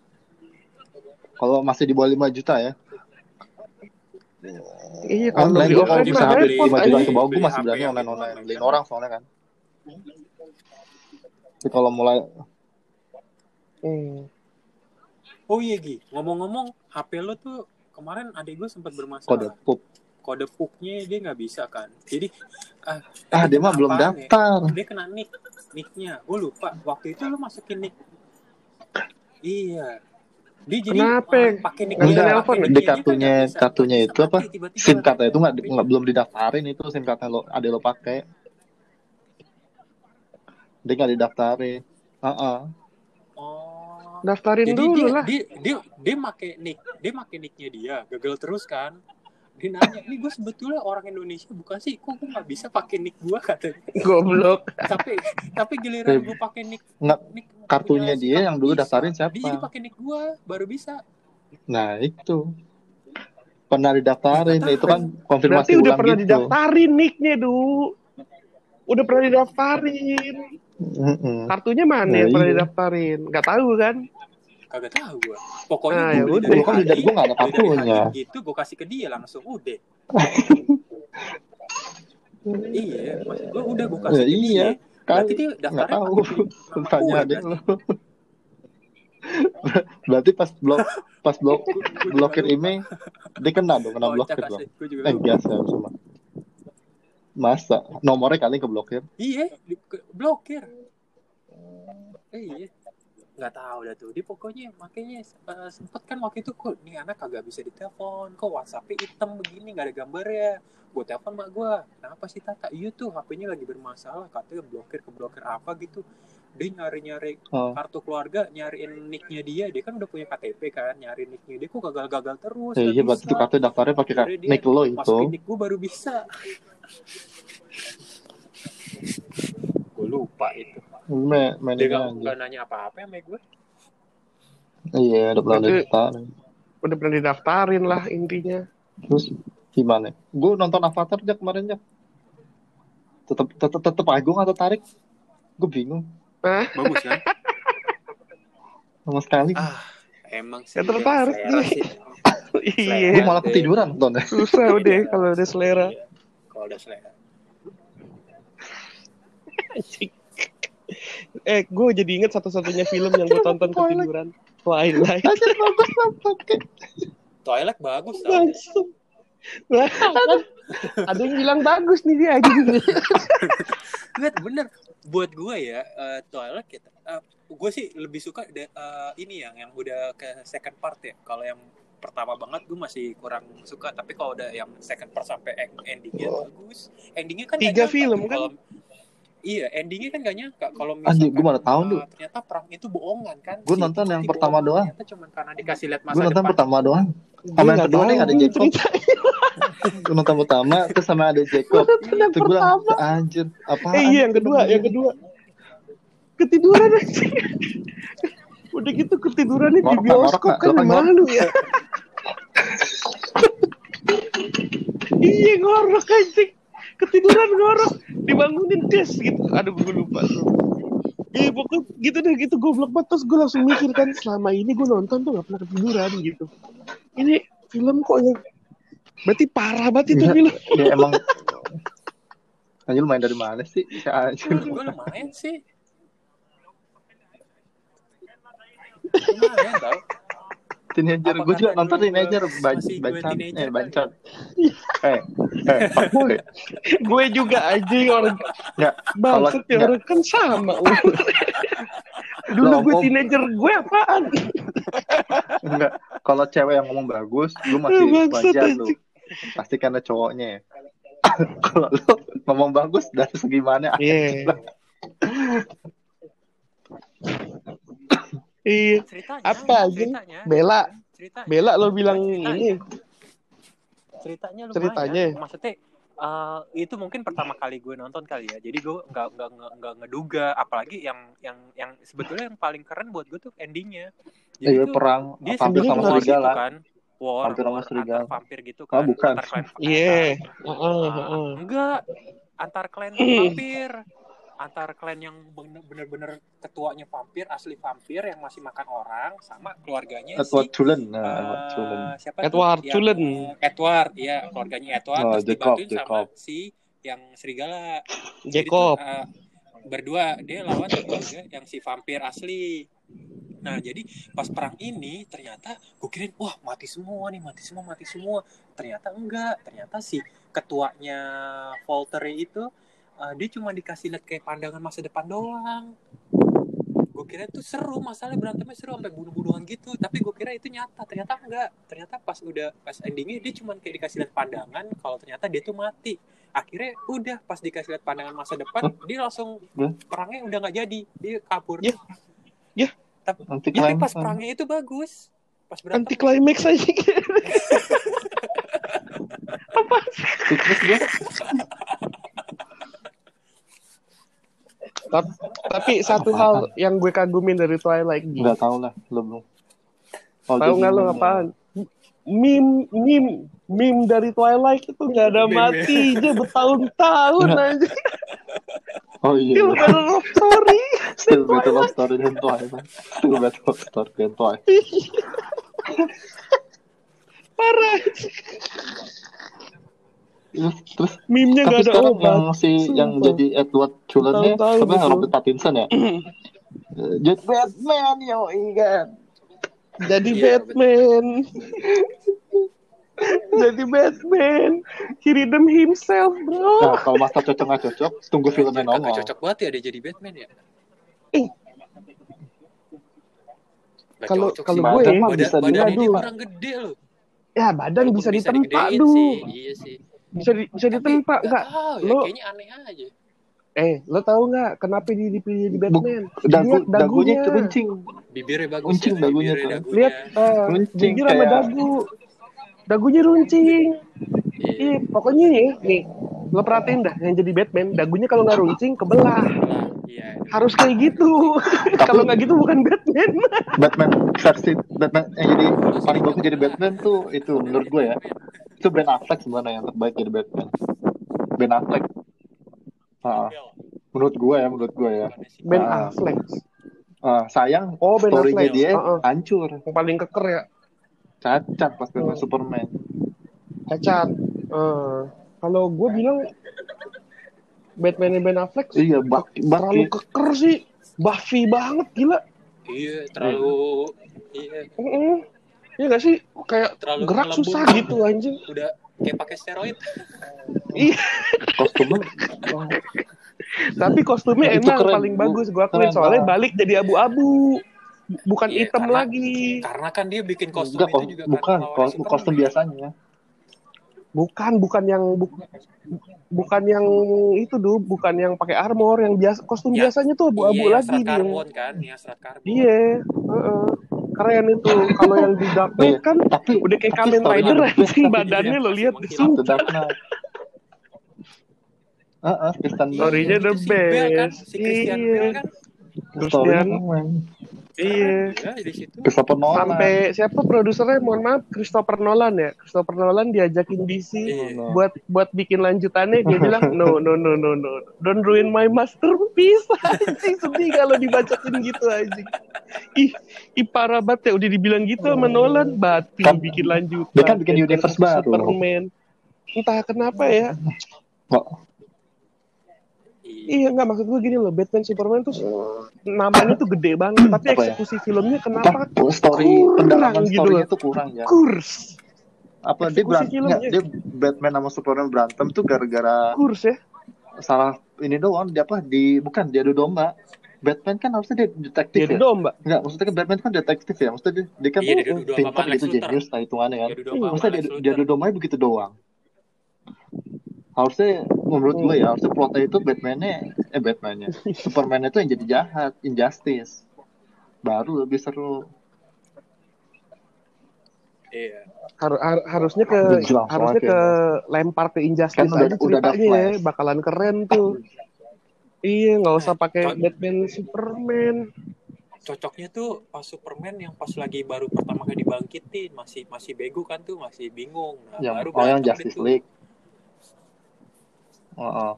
[SPEAKER 2] Kalau masih di bawah 5 juta ya.
[SPEAKER 4] iya kalau
[SPEAKER 2] Online
[SPEAKER 4] beli
[SPEAKER 2] kalau
[SPEAKER 3] beli-
[SPEAKER 2] bisa
[SPEAKER 3] beli-
[SPEAKER 4] repot
[SPEAKER 2] 5 juta ke bawah gue masih berani online online. Beliin
[SPEAKER 3] kan?
[SPEAKER 2] orang soalnya kan. Tapi kalau mulai
[SPEAKER 4] Hmm.
[SPEAKER 3] Oh iya Gi, ngomong-ngomong HP lo tuh kemarin adik gue sempat
[SPEAKER 2] kode
[SPEAKER 3] bermasalah.
[SPEAKER 2] pup.
[SPEAKER 3] Kode puknya dia nggak bisa kan. Jadi ah,
[SPEAKER 2] Ah dia mah belum
[SPEAKER 3] ya?
[SPEAKER 2] daftar.
[SPEAKER 3] Dia kena nick, nicknya. Gue lupa. Waktu itu lo masukin nick. Iya. Dia jadi
[SPEAKER 4] Kenapa?
[SPEAKER 3] pakai nick
[SPEAKER 2] Enggak,
[SPEAKER 4] nelpon
[SPEAKER 2] di kartunya kartunya itu apa? SIM cardnya itu nggak belum didaftarin itu SIM cardnya lo ada lo pakai. Dia nggak didaftarin. Heeh.
[SPEAKER 3] Oh.
[SPEAKER 4] daftarin
[SPEAKER 3] Jadi
[SPEAKER 4] dulu
[SPEAKER 3] dia,
[SPEAKER 4] lah
[SPEAKER 3] dia dia dia make nick, dia make nicknya dia, gagal terus kan. Dia nanya, ini gue sebetulnya orang Indonesia bukan sih, kok gue nggak bisa pakai nick gue katanya.
[SPEAKER 4] goblok.
[SPEAKER 3] Tapi tapi giliran gue pakai nick
[SPEAKER 2] Nggak,
[SPEAKER 3] nick
[SPEAKER 2] kartunya dia yang dulu daftarin siapa?
[SPEAKER 3] Dia jadi pakai nick gue baru bisa.
[SPEAKER 2] Nah itu. Pernah didaftarin.
[SPEAKER 3] Nggak
[SPEAKER 2] itu kan konfirmasi
[SPEAKER 4] berarti udah pernah
[SPEAKER 2] gitu.
[SPEAKER 4] didaftarin nicknya du. Udah pernah didaftarin. Kartunya mana
[SPEAKER 2] Nah,
[SPEAKER 4] yang pernah
[SPEAKER 2] iya.
[SPEAKER 4] didaftarin? Nggak tahu kan
[SPEAKER 3] Kagak tahu gue. Pokoknya
[SPEAKER 4] Nah,
[SPEAKER 3] gue
[SPEAKER 4] ya
[SPEAKER 3] beli
[SPEAKER 4] udah.
[SPEAKER 3] dari
[SPEAKER 2] Gua kan dari gua nggak ada kartunya.
[SPEAKER 3] Gitu, gue kasih ke dia langsung udah. [LAUGHS] iya, maksud gue udah gue kasih
[SPEAKER 2] Ya,
[SPEAKER 3] ke
[SPEAKER 2] iya.
[SPEAKER 3] dia. Berarti
[SPEAKER 2] Kan
[SPEAKER 3] dia
[SPEAKER 2] nggak
[SPEAKER 3] daftarnya
[SPEAKER 2] tahu. Tanya
[SPEAKER 3] gue,
[SPEAKER 2] adek
[SPEAKER 3] kan?
[SPEAKER 2] lo. Berarti pas blok pas blok [LAUGHS] blokir email dia kena dong kena
[SPEAKER 3] Kocak
[SPEAKER 2] blokir dong. Eh biasa cuma. Masa nomornya kali keblokir?
[SPEAKER 3] Iya, di, ke- blokir. Eh, iya. Nggak tahu dah tuh. Dia pokoknya makanya eh, sempet kan waktu itu kok nih anak kagak bisa ditelepon. Kok WhatsApp-nya hitam begini nggak ada gambarnya. Gue telepon mak gue. Kenapa sih Tata? Iya tuh HP-nya lagi bermasalah. Katanya blokir ke blokir apa gitu. Dia nyari-nyari
[SPEAKER 2] Oh.
[SPEAKER 3] kartu keluarga, nyariin nicknya dia. Dia kan udah punya KTP kan. Nyari nicknya dia kok gagal-gagal terus.
[SPEAKER 2] Ya,
[SPEAKER 3] nggak
[SPEAKER 2] iya berarti itu kartu daftarnya pakai
[SPEAKER 3] dia
[SPEAKER 2] nick lo itu.
[SPEAKER 3] Masukin nick gue baru bisa. [LAUGHS] gue lupa itu.
[SPEAKER 2] Me, main
[SPEAKER 3] Dia
[SPEAKER 2] ini
[SPEAKER 3] gak, nanya apa-apa sama gue.
[SPEAKER 2] Iya, udah pernah daftarin.
[SPEAKER 4] udah pernah didaftarin lah intinya
[SPEAKER 2] Terus gimana? Gue nonton Avatar aja kemarin ya. Tetep tetep tetep aja gue nggak tertarik. Gue bingung
[SPEAKER 3] Bagus kan? [LAUGHS]
[SPEAKER 2] sama sekali.
[SPEAKER 3] ah, emang sih.
[SPEAKER 4] Ya, tertarik
[SPEAKER 3] sih. [LAUGHS]
[SPEAKER 4] iya
[SPEAKER 2] gue malah ketiduran nontonnya.
[SPEAKER 4] susah udah kalau udah selera
[SPEAKER 3] Iya, Kalau udah selera.
[SPEAKER 4] Eh gue jadi inget satu-satunya film yang gue tonton ketiduran Twilight
[SPEAKER 2] Aja bagus banget.
[SPEAKER 3] Twilight bagus tau.
[SPEAKER 4] ada yang bilang bagus nih dia aja
[SPEAKER 3] Lihat bener. Buat gue ya, eh, Twilight kita, gue sih lebih suka de- eh, ini yang yang udah ke second part ya. Kalau yang pertama banget gue masih kurang suka. Tapi kalau udah yang second part sampai end- endingnya bagus. Endingnya kan
[SPEAKER 4] Tiga film kan?
[SPEAKER 3] Iya, endingnya kan gak nyangka kalau misalkan
[SPEAKER 2] gua baru tahu,
[SPEAKER 3] eh,
[SPEAKER 2] Du.
[SPEAKER 3] ternyata perang itu bohongan kan.
[SPEAKER 2] Gua
[SPEAKER 3] Si
[SPEAKER 2] nonton yang pertama doang.
[SPEAKER 3] Ternyata cuma karena dikasih lihat masa
[SPEAKER 2] Gue nonton
[SPEAKER 3] depan.
[SPEAKER 2] pertama doang.
[SPEAKER 4] Gue
[SPEAKER 2] Sama yang
[SPEAKER 4] nggak
[SPEAKER 2] kedua nih
[SPEAKER 4] tahu
[SPEAKER 2] ada Jacob. [LAUGHS] Gue nonton pertama terus sama ada Jacob. Terus gue anjir apa?
[SPEAKER 4] eh iya yang kedua yang kedua ketiduran aja udah gitu ketidurannya di
[SPEAKER 2] Ngorok,
[SPEAKER 4] bioskop kan
[SPEAKER 2] ngorok.
[SPEAKER 4] malu ya iya ngorok anjing ketiduran ngorok dibangunin des gitu aduh gue lupa tuh Iya pokoknya gitu deh gitu goblok banget terus gue langsung mikir kan selama ini gue nonton tuh gak pernah ketiduran gitu ini film kok yang berarti parah banget itu
[SPEAKER 2] Iya.
[SPEAKER 4] film.
[SPEAKER 2] Dia emang Anjir main dari mana sih? Si Anjir.
[SPEAKER 3] gue lumayan sih [LAUGHS] lumayan tau
[SPEAKER 2] Teenager, gue juga nonton teenager bancan,
[SPEAKER 3] teenager
[SPEAKER 2] eh bancan. [LAUGHS] Eh, eh, pak
[SPEAKER 4] gue juga anjing orang
[SPEAKER 2] Ya,
[SPEAKER 4] bangsat ya
[SPEAKER 2] enggak.
[SPEAKER 4] orang kan sama. [LAUGHS] Dulu gue teenager gue apaan?
[SPEAKER 2] enggak. Kalau cewek yang ngomong bagus, lu masih
[SPEAKER 4] Bangsat,
[SPEAKER 2] wajar lu. Pasti karena cowoknya ya. [LAUGHS] Kalau lu ngomong bagus dari segi mana?
[SPEAKER 4] Iya. Iya.
[SPEAKER 3] ceritanya
[SPEAKER 4] Apa aja?
[SPEAKER 3] ceritanya
[SPEAKER 4] Bella,
[SPEAKER 3] ceritanya
[SPEAKER 4] Bella lo bilang
[SPEAKER 3] Ceritanya.
[SPEAKER 4] ini.
[SPEAKER 3] ceritanya lumayan
[SPEAKER 4] Ceritanya.
[SPEAKER 3] maksudnya eh, itu mungkin pertama kali gue nonton kali ya jadi gue nggak nggak nggak ngeduga apalagi yang yang yang sebetulnya yang paling keren buat gue tuh endingnya jadi
[SPEAKER 2] Iya,
[SPEAKER 3] tuh
[SPEAKER 2] perang
[SPEAKER 3] dia
[SPEAKER 2] vampir
[SPEAKER 4] sebenarnya
[SPEAKER 2] sama
[SPEAKER 3] gitu
[SPEAKER 2] serigala.
[SPEAKER 3] kan war,
[SPEAKER 2] Vampir sama serigala.
[SPEAKER 3] vampir gitu
[SPEAKER 2] Oh,
[SPEAKER 3] kan
[SPEAKER 2] bukan.
[SPEAKER 3] antar klan
[SPEAKER 4] Iya.
[SPEAKER 3] antar-
[SPEAKER 4] Heeh,
[SPEAKER 3] Ah,
[SPEAKER 4] heeh.
[SPEAKER 3] enggak antar klan vampir antar klan yang bener- bener-bener ketuanya vampir asli vampir yang masih makan orang sama keluarganya
[SPEAKER 2] Edward
[SPEAKER 3] si
[SPEAKER 2] Cullen. Nah,
[SPEAKER 3] eh,
[SPEAKER 2] Edward Cullen.
[SPEAKER 3] siapa
[SPEAKER 4] Edward?
[SPEAKER 3] Yang,
[SPEAKER 4] Cullen.
[SPEAKER 3] eh, Edward ya keluarganya Edward
[SPEAKER 2] Oh,
[SPEAKER 3] terus
[SPEAKER 2] Jacob,
[SPEAKER 3] dibantuin sama
[SPEAKER 2] Jacob.
[SPEAKER 3] si yang serigala Jadi tuh,
[SPEAKER 4] Jacob.
[SPEAKER 3] eh, berdua dia lawan keluarga yang si vampir asli nah jadi pas perang ini ternyata gue kirain wah mati semua nih mati semua mati semua ternyata enggak ternyata si ketuanya Volteri itu eh, dia cuma dikasih lihat kayak pandangan masa depan doang. Gue kira itu seru masalah berantemnya seru sampai bunuh-bunuhan gitu. Tapi gue kira itu nyata ternyata enggak. Ternyata pas udah pas endingnya dia cuma kayak dikasih lihat pandangan kalau ternyata dia tuh mati. Akhirnya udah pas dikasih lihat pandangan masa depan dia langsung perangnya udah nggak jadi dia kabur.
[SPEAKER 4] Ya. Ya.
[SPEAKER 3] tapi,
[SPEAKER 2] Nanti
[SPEAKER 3] ya, tapi pas perangnya itu bagus. Pas berantem
[SPEAKER 4] Anti climax aja. [LAUGHS]
[SPEAKER 2] terus dia [LAUGHS]
[SPEAKER 4] Tap- Tapi satu hal yang gue kagumin dari Twilight G.
[SPEAKER 2] nggak tahu lah, lu belum. Oh,
[SPEAKER 4] Tahu
[SPEAKER 2] jadi
[SPEAKER 4] nggak lo apaan? Meme, meme, meme dari Twilight itu nggak ada
[SPEAKER 3] Meme.
[SPEAKER 4] matinya bertahun-tahun aja. [LAUGHS]
[SPEAKER 2] Oh iya.
[SPEAKER 4] Still better love story.
[SPEAKER 2] Still better love story than Twilight. Still better love story than Twilight. [LAUGHS]
[SPEAKER 4] Parah.
[SPEAKER 2] Terus, terus
[SPEAKER 4] Meme-nya
[SPEAKER 2] tapi
[SPEAKER 4] nggak ada
[SPEAKER 2] sekarang
[SPEAKER 4] obat.
[SPEAKER 2] yang si yang
[SPEAKER 4] Sumpah.
[SPEAKER 2] jadi Edward Cullen-nya apa. Robert Pattinson ya? [CLEARS THROAT] Eh, jadi Batman yo kan.
[SPEAKER 4] Jadi
[SPEAKER 3] Iya,
[SPEAKER 4] Batman. [LAUGHS] Jadi Batman. He redeem himself, bro.
[SPEAKER 2] Nah, kalau masa cocok nggak cocok, tunggu filmnya nongol.
[SPEAKER 3] cocok banget ya dia jadi Batman ya
[SPEAKER 4] Eh. Kalau- kalau
[SPEAKER 2] gue
[SPEAKER 3] Badan-
[SPEAKER 2] mah
[SPEAKER 3] badan-
[SPEAKER 2] bisa
[SPEAKER 3] badannya dia
[SPEAKER 4] diadu.
[SPEAKER 3] kurang gede loh
[SPEAKER 4] Ya badan
[SPEAKER 3] Walaupun
[SPEAKER 4] bisa ditempa,
[SPEAKER 3] digedein
[SPEAKER 4] duh.
[SPEAKER 3] sih, iya sih
[SPEAKER 4] Bisa di, bisa ditempa
[SPEAKER 3] nggak
[SPEAKER 4] nggak?
[SPEAKER 3] tahu ya,
[SPEAKER 4] Lo-
[SPEAKER 3] kayaknya aneh aja
[SPEAKER 4] Eh, lo tahu nggak kenapa dia dipilih
[SPEAKER 2] Buk-
[SPEAKER 4] Batman?
[SPEAKER 2] dagu,
[SPEAKER 4] Lihat
[SPEAKER 2] dagunya keruncing.
[SPEAKER 3] bibirnya bagus
[SPEAKER 2] Runcing
[SPEAKER 3] ya,
[SPEAKER 2] dagunya
[SPEAKER 3] dagunya.
[SPEAKER 4] Lihat uh,
[SPEAKER 2] Runcing
[SPEAKER 4] bibir sama
[SPEAKER 2] kayak-
[SPEAKER 4] dagu. Dagunya runcing.
[SPEAKER 3] Iya.
[SPEAKER 4] Iya, pokoknya nih, nih, lo perhatiin dah yang jadi Batman, dagunya kalau nggak [LAUGHS] runcing kebelah.
[SPEAKER 3] Iya
[SPEAKER 4] Harus kayak gitu. [LAUGHS] kalau nggak gitu bukan Batman.
[SPEAKER 2] Batman versi Batman yang jadi paling bagus jadi Batman tuh itu menurut gue ya. Itu Ben Affleck sebenarnya yang terbaik jadi Batman. Ben Affleck. Ah, menurut gue ya, menurut gue ya.
[SPEAKER 4] Ben
[SPEAKER 2] Ah.
[SPEAKER 4] Affleck.
[SPEAKER 2] Ah, sayang
[SPEAKER 4] Oh, Ben
[SPEAKER 2] story-nya
[SPEAKER 4] Affleck.
[SPEAKER 2] dia
[SPEAKER 4] Heeh.
[SPEAKER 2] hancur.
[SPEAKER 4] Yang paling keker ya,
[SPEAKER 2] Cacat pas ketemu
[SPEAKER 4] Oh.
[SPEAKER 2] Superman.
[SPEAKER 4] cacat. Eh, kalau gue bilang Batman Ben Affleck
[SPEAKER 2] Iya, Bucky,
[SPEAKER 4] terlalu
[SPEAKER 2] Bucky.
[SPEAKER 4] keker sih. Buffy banget gila.
[SPEAKER 3] iya terlalu iya
[SPEAKER 4] Heeh. Iya gak sih? Kayak
[SPEAKER 3] Terlalu
[SPEAKER 4] gerak
[SPEAKER 3] melembut.
[SPEAKER 4] susah gitu anjing.
[SPEAKER 3] udah kayak pakai steroid
[SPEAKER 4] Iya.
[SPEAKER 2] Kostumnya
[SPEAKER 4] Tapi kostumnya emang
[SPEAKER 2] keren,
[SPEAKER 4] paling
[SPEAKER 2] Bu.
[SPEAKER 4] bagus gua akuin
[SPEAKER 2] Keren
[SPEAKER 4] soalnya balik jadi abu-abu. Bukan
[SPEAKER 3] Iya,
[SPEAKER 4] hitam
[SPEAKER 3] karena-
[SPEAKER 4] lagi.
[SPEAKER 3] karena kan dia bikin kostum
[SPEAKER 2] enggak
[SPEAKER 3] itu juga
[SPEAKER 2] bukan
[SPEAKER 3] karena lawan
[SPEAKER 2] kos,
[SPEAKER 3] Superman.
[SPEAKER 2] kostum biasanya.
[SPEAKER 4] Bukan, bukan yang bu- bukan yang itu tuh, bukan yang pakai armor, yang biasa kostum
[SPEAKER 3] Ya,
[SPEAKER 4] biasanya tuh abu-abu
[SPEAKER 3] iya, yang
[SPEAKER 4] lagi
[SPEAKER 3] serat
[SPEAKER 4] dia.
[SPEAKER 3] karbon kan yang serat karbon
[SPEAKER 4] Iya, heeh. keren itu. Kalau yang di Dark Knight kan
[SPEAKER 2] Tapi
[SPEAKER 4] udah kayak
[SPEAKER 2] tapi
[SPEAKER 4] Kamen Rider
[SPEAKER 2] best,
[SPEAKER 4] anjing badannya
[SPEAKER 3] iya,
[SPEAKER 4] lo lihat sumpah.
[SPEAKER 2] Dark Knight. Heeh, Kristen.
[SPEAKER 4] Story-nya the
[SPEAKER 3] Itu si Bell kan,
[SPEAKER 4] best.
[SPEAKER 3] si Christian
[SPEAKER 4] Iya.
[SPEAKER 3] Bell kan
[SPEAKER 4] Christian, iya.
[SPEAKER 3] ya di situ
[SPEAKER 2] Christopher Nolan.
[SPEAKER 4] Sampai siapa produsernya? Mohon maaf, Christopher Nolan ya. Christopher Nolan diajakin DC
[SPEAKER 3] Iya.
[SPEAKER 4] buat buat bikin lanjutannya dia bilang no no no no no don't ruin my masterpiece [LAUGHS] anjing sedih kalau dibacain gitu anjing ih, ih parah banget ya udah dibilang gitu sama Nolan batin
[SPEAKER 2] Kan-
[SPEAKER 4] bikin lanjut.
[SPEAKER 2] dia kan bikin universe baru.
[SPEAKER 4] Superman. Entah kenapa ya.
[SPEAKER 2] Oh,
[SPEAKER 3] Iya.
[SPEAKER 4] Iya nggak maksud gue gini loh, Batman Superman tuh namanya tuh gede banget, tapi
[SPEAKER 2] Apa ya?
[SPEAKER 4] eksekusi filmnya kenapa
[SPEAKER 2] apa story
[SPEAKER 4] kurang
[SPEAKER 2] pendalaman
[SPEAKER 4] gitu
[SPEAKER 2] storynya
[SPEAKER 4] loh.
[SPEAKER 2] tuh kurang ya
[SPEAKER 4] kurs,
[SPEAKER 2] apa dia
[SPEAKER 4] Eksekusi
[SPEAKER 2] berantem
[SPEAKER 4] filmnya.
[SPEAKER 2] dia Batman sama Superman berantem tuh gara-gara
[SPEAKER 4] kurs ya.
[SPEAKER 2] salah ini doang dia apa di bukan dia adu domba Batman kan harusnya dia detektif
[SPEAKER 4] Jadi
[SPEAKER 2] ya
[SPEAKER 4] domba.
[SPEAKER 2] Enggak, maksudnya kan Batman kan detektif ya maksudnya dia, dia kan
[SPEAKER 3] Iya, dia adu domba
[SPEAKER 2] pintar gitu jenius lah hitungannya kan
[SPEAKER 3] Dia domba sama
[SPEAKER 2] maksudnya dia, dia adu dombanya begitu doang harusnya menurut gue ya harusnya plotnya itu Batman-nya eh Batman-nya [LAUGHS] Superman itu yang jadi jahat injustice baru lebih seru
[SPEAKER 3] Iya.
[SPEAKER 4] Har- har- harusnya ke
[SPEAKER 2] Udah langsung
[SPEAKER 4] harusnya ke lempar ke Injustice
[SPEAKER 2] Kan udah-
[SPEAKER 4] aja
[SPEAKER 2] udah
[SPEAKER 4] ceritanya ya,
[SPEAKER 2] Flash.
[SPEAKER 4] bakalan keren tuh. Iya, nggak usah pakai Batman Superman.
[SPEAKER 3] Cocoknya tuh pas Superman yang pas lagi baru pertama kali dibangkitin masih masih bego kan tuh masih bingung. Nah,
[SPEAKER 2] yang
[SPEAKER 3] baru
[SPEAKER 2] oh yang Justice
[SPEAKER 3] itu.
[SPEAKER 2] League oh, oh.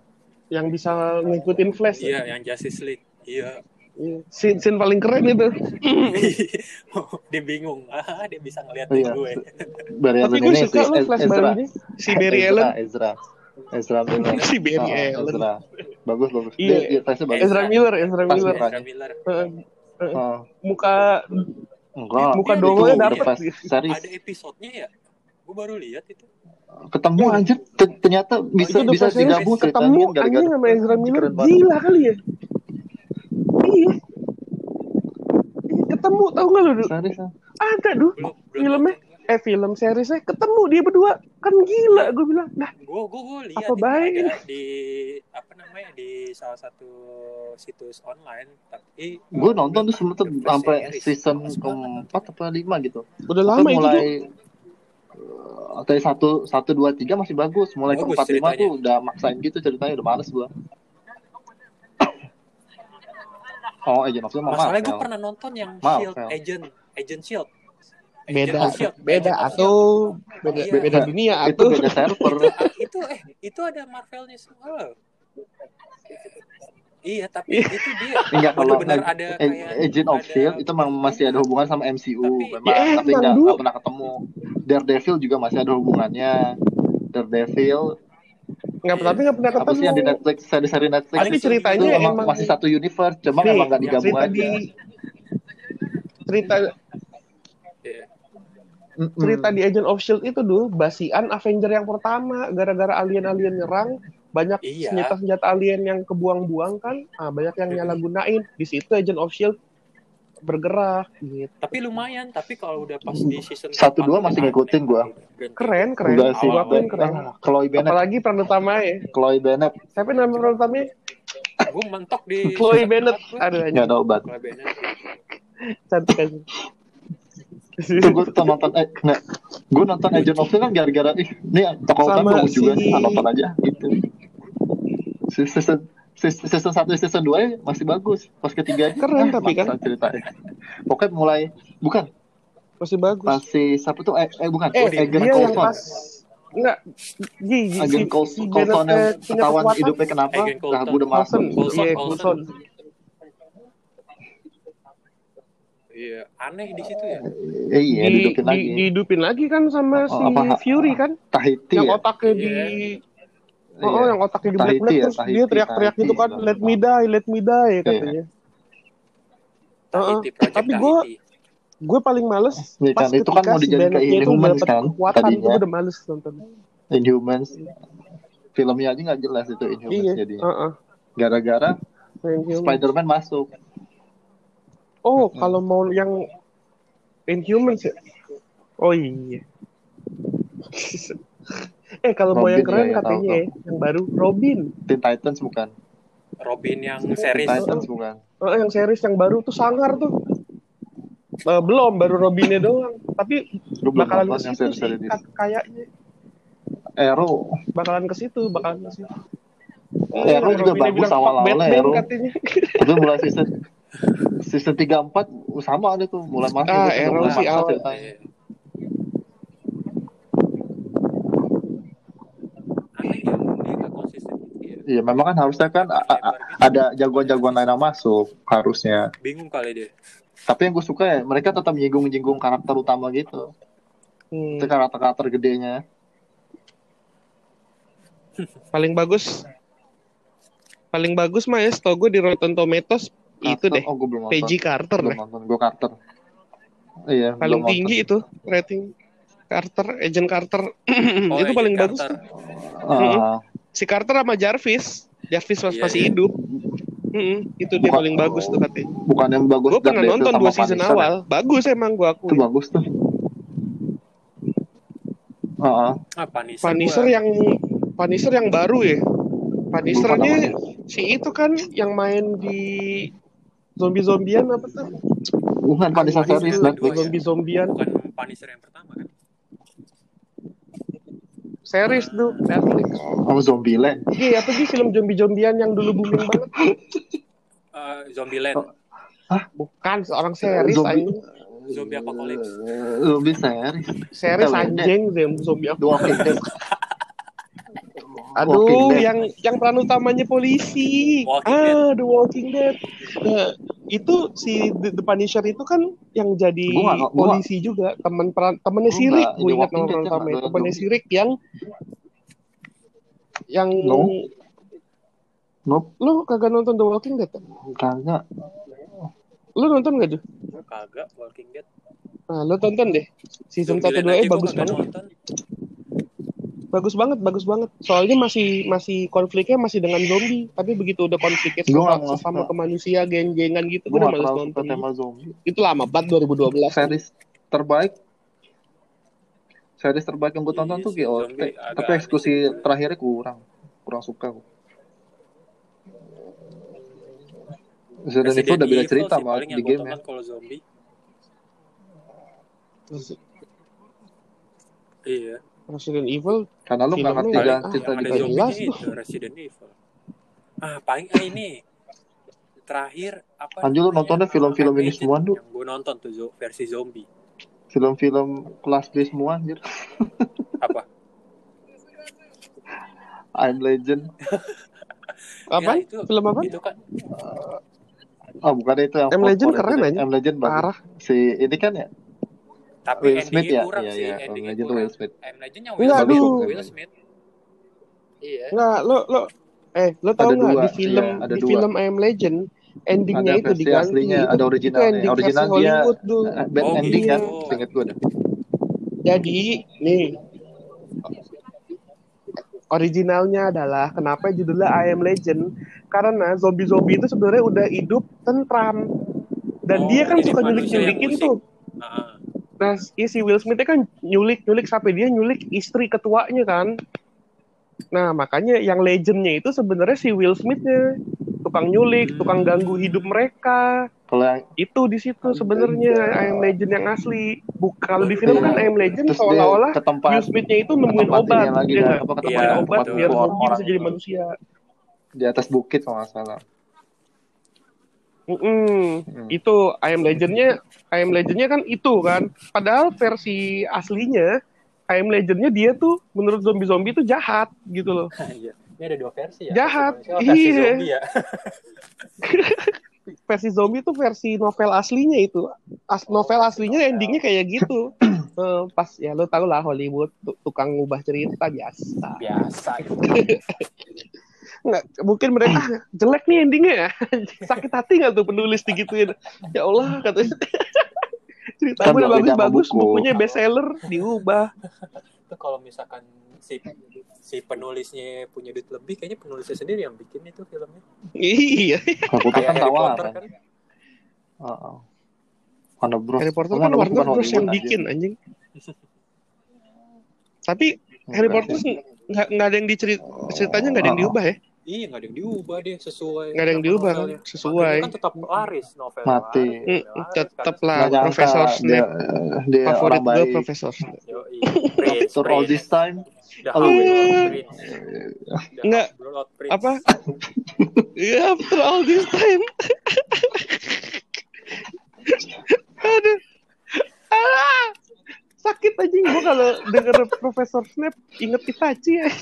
[SPEAKER 4] yang bisa ngikutin Flash.
[SPEAKER 3] Iya, yang Justice League. Iya.
[SPEAKER 4] Iya. Scene, scene paling keren itu. [LAUGHS]
[SPEAKER 3] dia bingung. Ah, dia bisa ngeliatin
[SPEAKER 2] Iya.
[SPEAKER 3] gue.
[SPEAKER 2] Barry
[SPEAKER 4] Tapi gue
[SPEAKER 2] ini
[SPEAKER 4] suka
[SPEAKER 2] si
[SPEAKER 4] loh
[SPEAKER 2] Ez-
[SPEAKER 4] Flash
[SPEAKER 2] Ezra.
[SPEAKER 4] baru ini. Si [LAUGHS] Barry
[SPEAKER 2] Ezra,
[SPEAKER 4] Allen.
[SPEAKER 2] Ezra Ezra Miller [LAUGHS]
[SPEAKER 4] Si Barry
[SPEAKER 2] Oh,
[SPEAKER 4] Allen.
[SPEAKER 2] Ezra bagus bagus
[SPEAKER 4] Iya.
[SPEAKER 2] dia, dia bagus
[SPEAKER 4] Ezra Miller, Ezra
[SPEAKER 2] Pas
[SPEAKER 4] Miller.
[SPEAKER 3] Ezra Miller.
[SPEAKER 4] Heeh.
[SPEAKER 2] Oh,
[SPEAKER 4] Muka
[SPEAKER 2] enggak
[SPEAKER 4] muka
[SPEAKER 2] pas series
[SPEAKER 3] Ada episodenya ya? Gue baru lihat itu.
[SPEAKER 2] Ketemu anjir T- ternyata bisa
[SPEAKER 4] itu The
[SPEAKER 2] bisa digabung
[SPEAKER 4] ketemu anjing sama Ezra Miller gila kali ya. Iya. Ketemu tahu nggak lu?
[SPEAKER 2] Ah.
[SPEAKER 4] Ada duh. Filmnya eh film seriesnya ketemu dia berdua kan gila gue bilang nah
[SPEAKER 3] Gue gue gue lihat
[SPEAKER 4] Apa
[SPEAKER 3] itu
[SPEAKER 4] baik?
[SPEAKER 3] di apa namanya di salah satu situs online tapi
[SPEAKER 2] gue nonton tuh sempet sampai
[SPEAKER 3] series.
[SPEAKER 2] season keempat apa lima gitu
[SPEAKER 4] udah
[SPEAKER 2] Itu
[SPEAKER 4] lama itu
[SPEAKER 2] mulai
[SPEAKER 4] tuh
[SPEAKER 2] uh, dari satu satu dua tiga masih bagus mulai ke
[SPEAKER 3] Bagus
[SPEAKER 2] empat lima tuh udah maksain gitu ceritanya udah males gue [COUGHS] oh Agent of Shield
[SPEAKER 3] masalahnya gue pernah nonton yang
[SPEAKER 2] Marvel.
[SPEAKER 3] Shield Agent Agent Shield
[SPEAKER 4] beda
[SPEAKER 3] Agent Shield.
[SPEAKER 4] beda
[SPEAKER 3] of
[SPEAKER 4] atau beda
[SPEAKER 3] Iya.
[SPEAKER 4] beda dunia
[SPEAKER 2] itu
[SPEAKER 4] atau
[SPEAKER 2] beda server
[SPEAKER 3] Shield. itu eh itu ada Marvelnya semua iya tapi itu dia. [LAUGHS]
[SPEAKER 2] Enggak kalau
[SPEAKER 3] benar-benar ada kayak
[SPEAKER 2] Agent of
[SPEAKER 3] ada-
[SPEAKER 2] Shield itu memang masih ada hubungan sama MCU
[SPEAKER 3] Tapi-
[SPEAKER 2] memang
[SPEAKER 4] Ya,
[SPEAKER 2] tapi
[SPEAKER 4] emang,
[SPEAKER 2] nggak
[SPEAKER 4] Du.
[SPEAKER 2] nggak pernah ketemu. Daredevil juga masih ada hubungannya. Daredevil.
[SPEAKER 4] Nggak tapi nggak pernah
[SPEAKER 2] apa sih yang di
[SPEAKER 4] ketemu.
[SPEAKER 2] Netflix seri-seri Netflix
[SPEAKER 4] Tapi
[SPEAKER 2] itu?
[SPEAKER 4] ceritanya
[SPEAKER 2] emang,
[SPEAKER 4] emang-
[SPEAKER 2] masih satu universe cuma
[SPEAKER 4] Nih,
[SPEAKER 2] emang nggak digabung
[SPEAKER 4] cerita
[SPEAKER 2] aja.
[SPEAKER 4] di cerita
[SPEAKER 3] Iya.
[SPEAKER 2] Mm-mm.
[SPEAKER 4] cerita di Agent of Shield itu dulu basian Avenger yang pertama gara-gara alien-alien nyerang banyak
[SPEAKER 3] Iya.
[SPEAKER 4] senjata-senjata alien yang kebuang-buang kan? Ah, banyak yang nyalahgunain. Di situ Agent of Shield bergerak gitu.
[SPEAKER 3] Tapi lumayan tapi kalau udah pas di season
[SPEAKER 2] Satu dua masih
[SPEAKER 3] aneh.
[SPEAKER 2] ngikutin gua.
[SPEAKER 4] keren keren.
[SPEAKER 2] Enggak sih.
[SPEAKER 4] Gua akuin keren.
[SPEAKER 2] Ah, Chloe Bennett.
[SPEAKER 4] Apalagi peran utama ya.
[SPEAKER 2] Chloe Bennett.
[SPEAKER 4] Siapa nama peran utamanya?
[SPEAKER 3] Gue mentok di
[SPEAKER 4] Chloe Bennett. Aduh
[SPEAKER 2] nggak
[SPEAKER 4] anjing
[SPEAKER 2] ada obat.
[SPEAKER 3] Chloe Bennett.
[SPEAKER 4] Cantik aja
[SPEAKER 2] itu gue tuh nonton eh nggak. Gue nonton Agent of Shield kan gara-gara ih ini tokoh utama
[SPEAKER 4] Sama
[SPEAKER 2] bagus juga
[SPEAKER 4] si-
[SPEAKER 2] sih. Nonton aja gitu season season satu season dua masih bagus. Pas ketiga
[SPEAKER 4] Keren tapi kan.
[SPEAKER 2] ceritanya. Pokoknya mulai bukan?
[SPEAKER 4] Masih bagus.
[SPEAKER 2] Pas si siapa tuh? Eh, eh bukan.
[SPEAKER 4] Eh
[SPEAKER 2] Agent
[SPEAKER 4] dia yang
[SPEAKER 2] Coulson
[SPEAKER 4] pas enggak. Gi,
[SPEAKER 2] Agent
[SPEAKER 4] si-
[SPEAKER 2] Coulson
[SPEAKER 4] si
[SPEAKER 2] Coulson yang ketahuan hidupnya kenapa? Nah gue udah masuk?
[SPEAKER 3] Coulson,
[SPEAKER 4] iya
[SPEAKER 3] Coulson.
[SPEAKER 4] Coulson.
[SPEAKER 3] iya aneh di situ ya.
[SPEAKER 2] Eh, iya
[SPEAKER 4] Di,
[SPEAKER 2] dihidupin
[SPEAKER 4] di,
[SPEAKER 2] lagi.
[SPEAKER 4] dihidupin lagi kan sama
[SPEAKER 2] Oh,
[SPEAKER 4] si
[SPEAKER 2] apa,
[SPEAKER 4] Fury kan?
[SPEAKER 2] Tahiti
[SPEAKER 4] yang
[SPEAKER 2] ya?
[SPEAKER 4] otaknya
[SPEAKER 3] Iya.
[SPEAKER 4] di Oh, oh,
[SPEAKER 2] Iya.
[SPEAKER 4] yang otaknya di Black Black
[SPEAKER 2] ya,
[SPEAKER 4] terus
[SPEAKER 2] Tahiti,
[SPEAKER 4] dia teriak-teriak gitu kan, let me die, let me die
[SPEAKER 2] Iya.
[SPEAKER 4] katanya.
[SPEAKER 3] Tahiti Project
[SPEAKER 4] Tapi gue gue paling males
[SPEAKER 2] Iya
[SPEAKER 4] pas
[SPEAKER 2] kan, itu kan mau
[SPEAKER 4] si
[SPEAKER 2] kayak
[SPEAKER 4] itu
[SPEAKER 2] Inhumans kan,
[SPEAKER 4] kekuatan,
[SPEAKER 2] tadinya.
[SPEAKER 4] gue udah males nonton.
[SPEAKER 2] Inhumans filmnya aja nggak jelas itu Inhumans
[SPEAKER 4] Iya,
[SPEAKER 2] jadi
[SPEAKER 4] heeh.
[SPEAKER 2] gara-gara. Spider-Man masuk
[SPEAKER 4] Oh,
[SPEAKER 2] Mm-mm.
[SPEAKER 4] kalau mau yang Inhumans ya? Oh iya. [LAUGHS] eh kalau mau yang keren
[SPEAKER 2] ya, ya,
[SPEAKER 4] katanya ya, yang baru Robin.
[SPEAKER 2] Teen Titans bukan
[SPEAKER 3] Robin yang
[SPEAKER 2] Teen
[SPEAKER 3] series
[SPEAKER 2] Titans bukan
[SPEAKER 4] Oh, yang series yang baru tuh sangar tuh. Eh, belum, baru Robinnya doang. Tapi
[SPEAKER 2] lu belum
[SPEAKER 4] bakalan ke situ sih, kayaknya.
[SPEAKER 2] Arrow
[SPEAKER 4] Bakalan ke situ, bakalan ke situ.
[SPEAKER 2] Arrow juga
[SPEAKER 4] Robinnya
[SPEAKER 2] bagus
[SPEAKER 4] bilang, "Fuck
[SPEAKER 2] awal-awalnya
[SPEAKER 4] Batman,"
[SPEAKER 2] Arrow
[SPEAKER 4] katanya.
[SPEAKER 2] tapi mulai season season tiga empat sama ada tuh mulai masuk
[SPEAKER 4] Ah,
[SPEAKER 2] mulai
[SPEAKER 4] sih awal.
[SPEAKER 2] ceritanya.
[SPEAKER 3] Iya. aneh ya dia nggak konsisten gitu ya
[SPEAKER 2] Iya, memang kan harusnya kan a- a- a- ada jagoan-jagoan lain yang masuk harusnya.
[SPEAKER 3] Bingung kali dia.
[SPEAKER 2] Tapi yang gue suka ya mereka tetap nyinggung-nyinggung karakter utama gitu.
[SPEAKER 4] Hmm.
[SPEAKER 2] Itu karakter-karakter gedenya. [LAUGHS]
[SPEAKER 4] Paling bagus paling bagus mah ya setahu gue di Rotten Tomatoes itu
[SPEAKER 2] Carter,
[SPEAKER 4] deh
[SPEAKER 2] Oh, gue belum nonton.
[SPEAKER 4] PG Carter
[SPEAKER 2] belum
[SPEAKER 4] deh.
[SPEAKER 2] nonton. Gue Carter. Iya,
[SPEAKER 4] paling
[SPEAKER 2] belum
[SPEAKER 4] tinggi
[SPEAKER 2] nonton.
[SPEAKER 4] itu rating Carter Agent Carter [CLEARS THROAT]
[SPEAKER 3] Oh,
[SPEAKER 4] itu
[SPEAKER 3] Agent
[SPEAKER 4] paling bagus
[SPEAKER 3] Carter.
[SPEAKER 4] tuh.
[SPEAKER 2] Ah,
[SPEAKER 4] si Carter sama Jarvis Jarvis masih,
[SPEAKER 3] Iya,
[SPEAKER 4] masih
[SPEAKER 3] iya.
[SPEAKER 4] hidup Mm-mm, itu dia
[SPEAKER 2] Bukan-
[SPEAKER 4] paling bagus tuh katanya
[SPEAKER 2] bukan yang bagus
[SPEAKER 4] gue pernah nonton dua season
[SPEAKER 2] Punisher ya?
[SPEAKER 4] awal bagus emang gue aku
[SPEAKER 2] Itu bagus tuh. Ah, ah.
[SPEAKER 3] Ah, Punisher,
[SPEAKER 4] Punisher yang Punisher yang baru ya Punishernya si itu kan yang main di zombie-zombian apa tuh
[SPEAKER 2] bukan Punisher series Netflix.
[SPEAKER 3] ya.
[SPEAKER 4] zombie-zombian
[SPEAKER 3] bukan Punisher yang pertama?
[SPEAKER 4] Series tuh Netflix.
[SPEAKER 2] Sama Zombieland.
[SPEAKER 4] iya apa sih film zombie-zombian yang dulu booming [LAUGHS] banget?
[SPEAKER 3] Eh, Zombieland,
[SPEAKER 4] bukan seorang series
[SPEAKER 2] Zombie-
[SPEAKER 4] anjing.
[SPEAKER 3] Zombie Apocalypse.
[SPEAKER 2] Eh, Zombie series.
[SPEAKER 4] series anjing zom- zombie apa
[SPEAKER 2] Walking Dead.
[SPEAKER 4] Aduh,
[SPEAKER 2] Dead.
[SPEAKER 4] yang yang peran utamanya polisi.
[SPEAKER 3] Walking
[SPEAKER 4] ah, The Walking Dead. Nah, itu si The, The Punisher itu kan yang jadi
[SPEAKER 2] Gua gua-
[SPEAKER 4] polisi juga, teman peran temennya
[SPEAKER 2] Gua
[SPEAKER 4] Sirik, gue
[SPEAKER 2] The
[SPEAKER 4] ingat
[SPEAKER 2] Walking
[SPEAKER 4] nama
[SPEAKER 2] Dead
[SPEAKER 4] peran utamanya,
[SPEAKER 2] zombie.
[SPEAKER 4] Sirik yang yang
[SPEAKER 2] No. Nope,
[SPEAKER 4] lu kagak nonton The Walking Dead? kan?
[SPEAKER 2] kagak.
[SPEAKER 4] Lu nonton gak tuh?
[SPEAKER 3] Kagak Walking Dead.
[SPEAKER 4] Nah, lu tonton deh. Season 1
[SPEAKER 3] Zombieland
[SPEAKER 4] 2
[SPEAKER 3] aja
[SPEAKER 4] eh
[SPEAKER 3] gua
[SPEAKER 4] bagus banget.
[SPEAKER 3] nonton.
[SPEAKER 4] Bagus banget, bagus banget. Soalnya masih masih konfliknya masih dengan zombie, tapi begitu udah konfliknya sama, sama
[SPEAKER 2] suka.
[SPEAKER 4] ke manusia, geng-gengan gitu,
[SPEAKER 2] Gue
[SPEAKER 4] udah
[SPEAKER 2] gak
[SPEAKER 4] males nonton.
[SPEAKER 2] tema zombie.
[SPEAKER 4] Itu lama banget 2012.
[SPEAKER 2] Series terbaik series terbaik yang gue tonton
[SPEAKER 3] Iya
[SPEAKER 2] tuh
[SPEAKER 3] sih,
[SPEAKER 2] GOT tapi eksekusi terakhirnya kurang kurang suka gue Resident Evil udah beda cerita
[SPEAKER 3] yang
[SPEAKER 2] di game ya
[SPEAKER 3] tonton kalau zombie. Iya.
[SPEAKER 4] Resident Evil
[SPEAKER 2] karena lu nggak ngerti
[SPEAKER 4] ya,
[SPEAKER 2] kan cerita
[SPEAKER 3] yang
[SPEAKER 2] di
[SPEAKER 4] jelas tuh.
[SPEAKER 3] itu Resident Evil. Ah, paling ah, ini terakhir apa?
[SPEAKER 2] Anjir, lu nontonnya film-film ini semua, Du.
[SPEAKER 3] Yang gue nonton tuh zo- versi zombie.
[SPEAKER 2] film-film kelas B semua anjir
[SPEAKER 3] Apa?
[SPEAKER 2] I'm Legend
[SPEAKER 4] apa?
[SPEAKER 3] Ya, itu,
[SPEAKER 4] Film apa?
[SPEAKER 3] Itu kan
[SPEAKER 2] oh bukan itu yang
[SPEAKER 4] M
[SPEAKER 2] folklore
[SPEAKER 4] Legend keren aja.
[SPEAKER 2] M Legend bagus.
[SPEAKER 4] Parah.
[SPEAKER 2] si ini kan ya
[SPEAKER 3] tapi
[SPEAKER 2] Will Smith ya
[SPEAKER 3] kurang
[SPEAKER 2] iya
[SPEAKER 3] sih,
[SPEAKER 2] iya M
[SPEAKER 3] endingnya
[SPEAKER 2] Legend tuh
[SPEAKER 3] kurang.
[SPEAKER 2] Will Smith
[SPEAKER 3] M Legend yang Will Smith. Will Smith. Iya.
[SPEAKER 4] Enggak, lo lo eh lo tau
[SPEAKER 2] Ada
[SPEAKER 4] nggak
[SPEAKER 2] dua,
[SPEAKER 4] di film
[SPEAKER 2] iya, ada
[SPEAKER 4] di
[SPEAKER 2] dua.
[SPEAKER 4] film I Am Legend endingnya
[SPEAKER 2] ada
[SPEAKER 4] itu diganti.
[SPEAKER 2] aslinya
[SPEAKER 4] Itu-
[SPEAKER 2] ada
[SPEAKER 4] itu
[SPEAKER 2] originalnya
[SPEAKER 4] ending
[SPEAKER 2] original dia
[SPEAKER 4] Hollywood tuh.
[SPEAKER 2] eh, bad
[SPEAKER 3] Oh,
[SPEAKER 2] ending kan
[SPEAKER 3] gitu.
[SPEAKER 2] inget gue dah
[SPEAKER 4] Jadi nih originalnya adalah kenapa judulnya I Am Legend karena zombie-zombie itu sebenarnya udah hidup tentram dan
[SPEAKER 3] Oh,
[SPEAKER 4] dia kan suka
[SPEAKER 3] manusia yang
[SPEAKER 4] nyulik-nyulikin
[SPEAKER 3] musik.
[SPEAKER 4] tuh.
[SPEAKER 3] Ah,
[SPEAKER 4] Nah, si Will Smith kan nyulik-nyulik sampai dia nyulik istri ketuanya kan. Nah, makanya yang legendnya itu sebenarnya si Will Smith-nya tukang nyulik,
[SPEAKER 3] Hmm.
[SPEAKER 4] tukang ganggu hidup mereka.
[SPEAKER 2] kalau yang
[SPEAKER 4] Itu di situ sebenarnya I Am Legend yang asli. Buk kalau di film
[SPEAKER 2] Iya.
[SPEAKER 4] kan I Am Legend
[SPEAKER 2] dia
[SPEAKER 4] seolah-olah Will Smith-nya itu
[SPEAKER 2] ke
[SPEAKER 4] nemuin obat,
[SPEAKER 2] lagi
[SPEAKER 4] ya
[SPEAKER 2] kan apa
[SPEAKER 3] Iya,
[SPEAKER 4] Nemuin
[SPEAKER 2] tempat
[SPEAKER 4] obat biar bisa jadi manusia.
[SPEAKER 2] di atas bukit kalau nggak salah
[SPEAKER 4] Mm-mm.
[SPEAKER 2] Hmm.
[SPEAKER 4] Itu I Am Legend-nya, I Am Legend-nya kan itu kan. Padahal versi aslinya I Am Legend-nya dia tuh menurut zombie-zombie itu jahat gitu loh. [LAUGHS]
[SPEAKER 3] iya. Ini ada dua versi ya.
[SPEAKER 4] Jahat.
[SPEAKER 3] Versi manusia, versi
[SPEAKER 4] Iya.
[SPEAKER 3] zombie ya. [LAUGHS]
[SPEAKER 4] Versi zombie itu versi novel aslinya itu. As novel aslinya endingnya kayak gitu. [COUGHS] Eh, pas ya lo tau lah Hollywood tu- tukang ngubah cerita biasa.
[SPEAKER 3] Biasa gitu. [LAUGHS]
[SPEAKER 4] Nggak, mungkin mereka "Ah, jelek nih endingnya ya. [LAUGHS] Sakit hati nggak tuh penulis digituin. Ya Allah katanya. [LAUGHS] Cerita
[SPEAKER 2] Kan sama
[SPEAKER 4] bagus-bagus,
[SPEAKER 2] buku.
[SPEAKER 4] bukunya bestseller diubah.
[SPEAKER 3] Itu kalau misalkan si si penulisnya punya duit lebih, kayaknya penulisnya sendiri yang bikin itu filmnya.
[SPEAKER 4] Iya.
[SPEAKER 3] Kayak
[SPEAKER 2] kan
[SPEAKER 3] Harry
[SPEAKER 2] tawa
[SPEAKER 3] Potter
[SPEAKER 2] kan
[SPEAKER 3] kan.
[SPEAKER 2] Heeh. Warner Bros
[SPEAKER 4] Harry Potter kan
[SPEAKER 2] Warner
[SPEAKER 4] Bros yang bikin anjing. Tapi. Harry Potter nggak nggak ada yang dicerit ceritanya nggak ada yang
[SPEAKER 2] Oh.
[SPEAKER 4] diubah ya?
[SPEAKER 3] Iya, nggak ada yang diubah deh sesuai.
[SPEAKER 4] Nggak ada yang diubah kan?
[SPEAKER 3] novelnya.
[SPEAKER 4] Sesuai.
[SPEAKER 3] Makanya kan tetap laris novel.
[SPEAKER 2] Mati.
[SPEAKER 3] laris, sekarang
[SPEAKER 4] lah.
[SPEAKER 2] Nggak nyangka
[SPEAKER 4] Profesor
[SPEAKER 2] dia,
[SPEAKER 4] Snape.
[SPEAKER 2] dia
[SPEAKER 4] Favorit
[SPEAKER 2] orang
[SPEAKER 4] gue Profesor Snape. [LAUGHS]
[SPEAKER 2] After all this time Oh,
[SPEAKER 4] iya. Nggak. Apa? Ya after all this time. Aduh. Ah, sakit aja gue kalau denger Profesor Snape inget Itachi ya. [LAUGHS]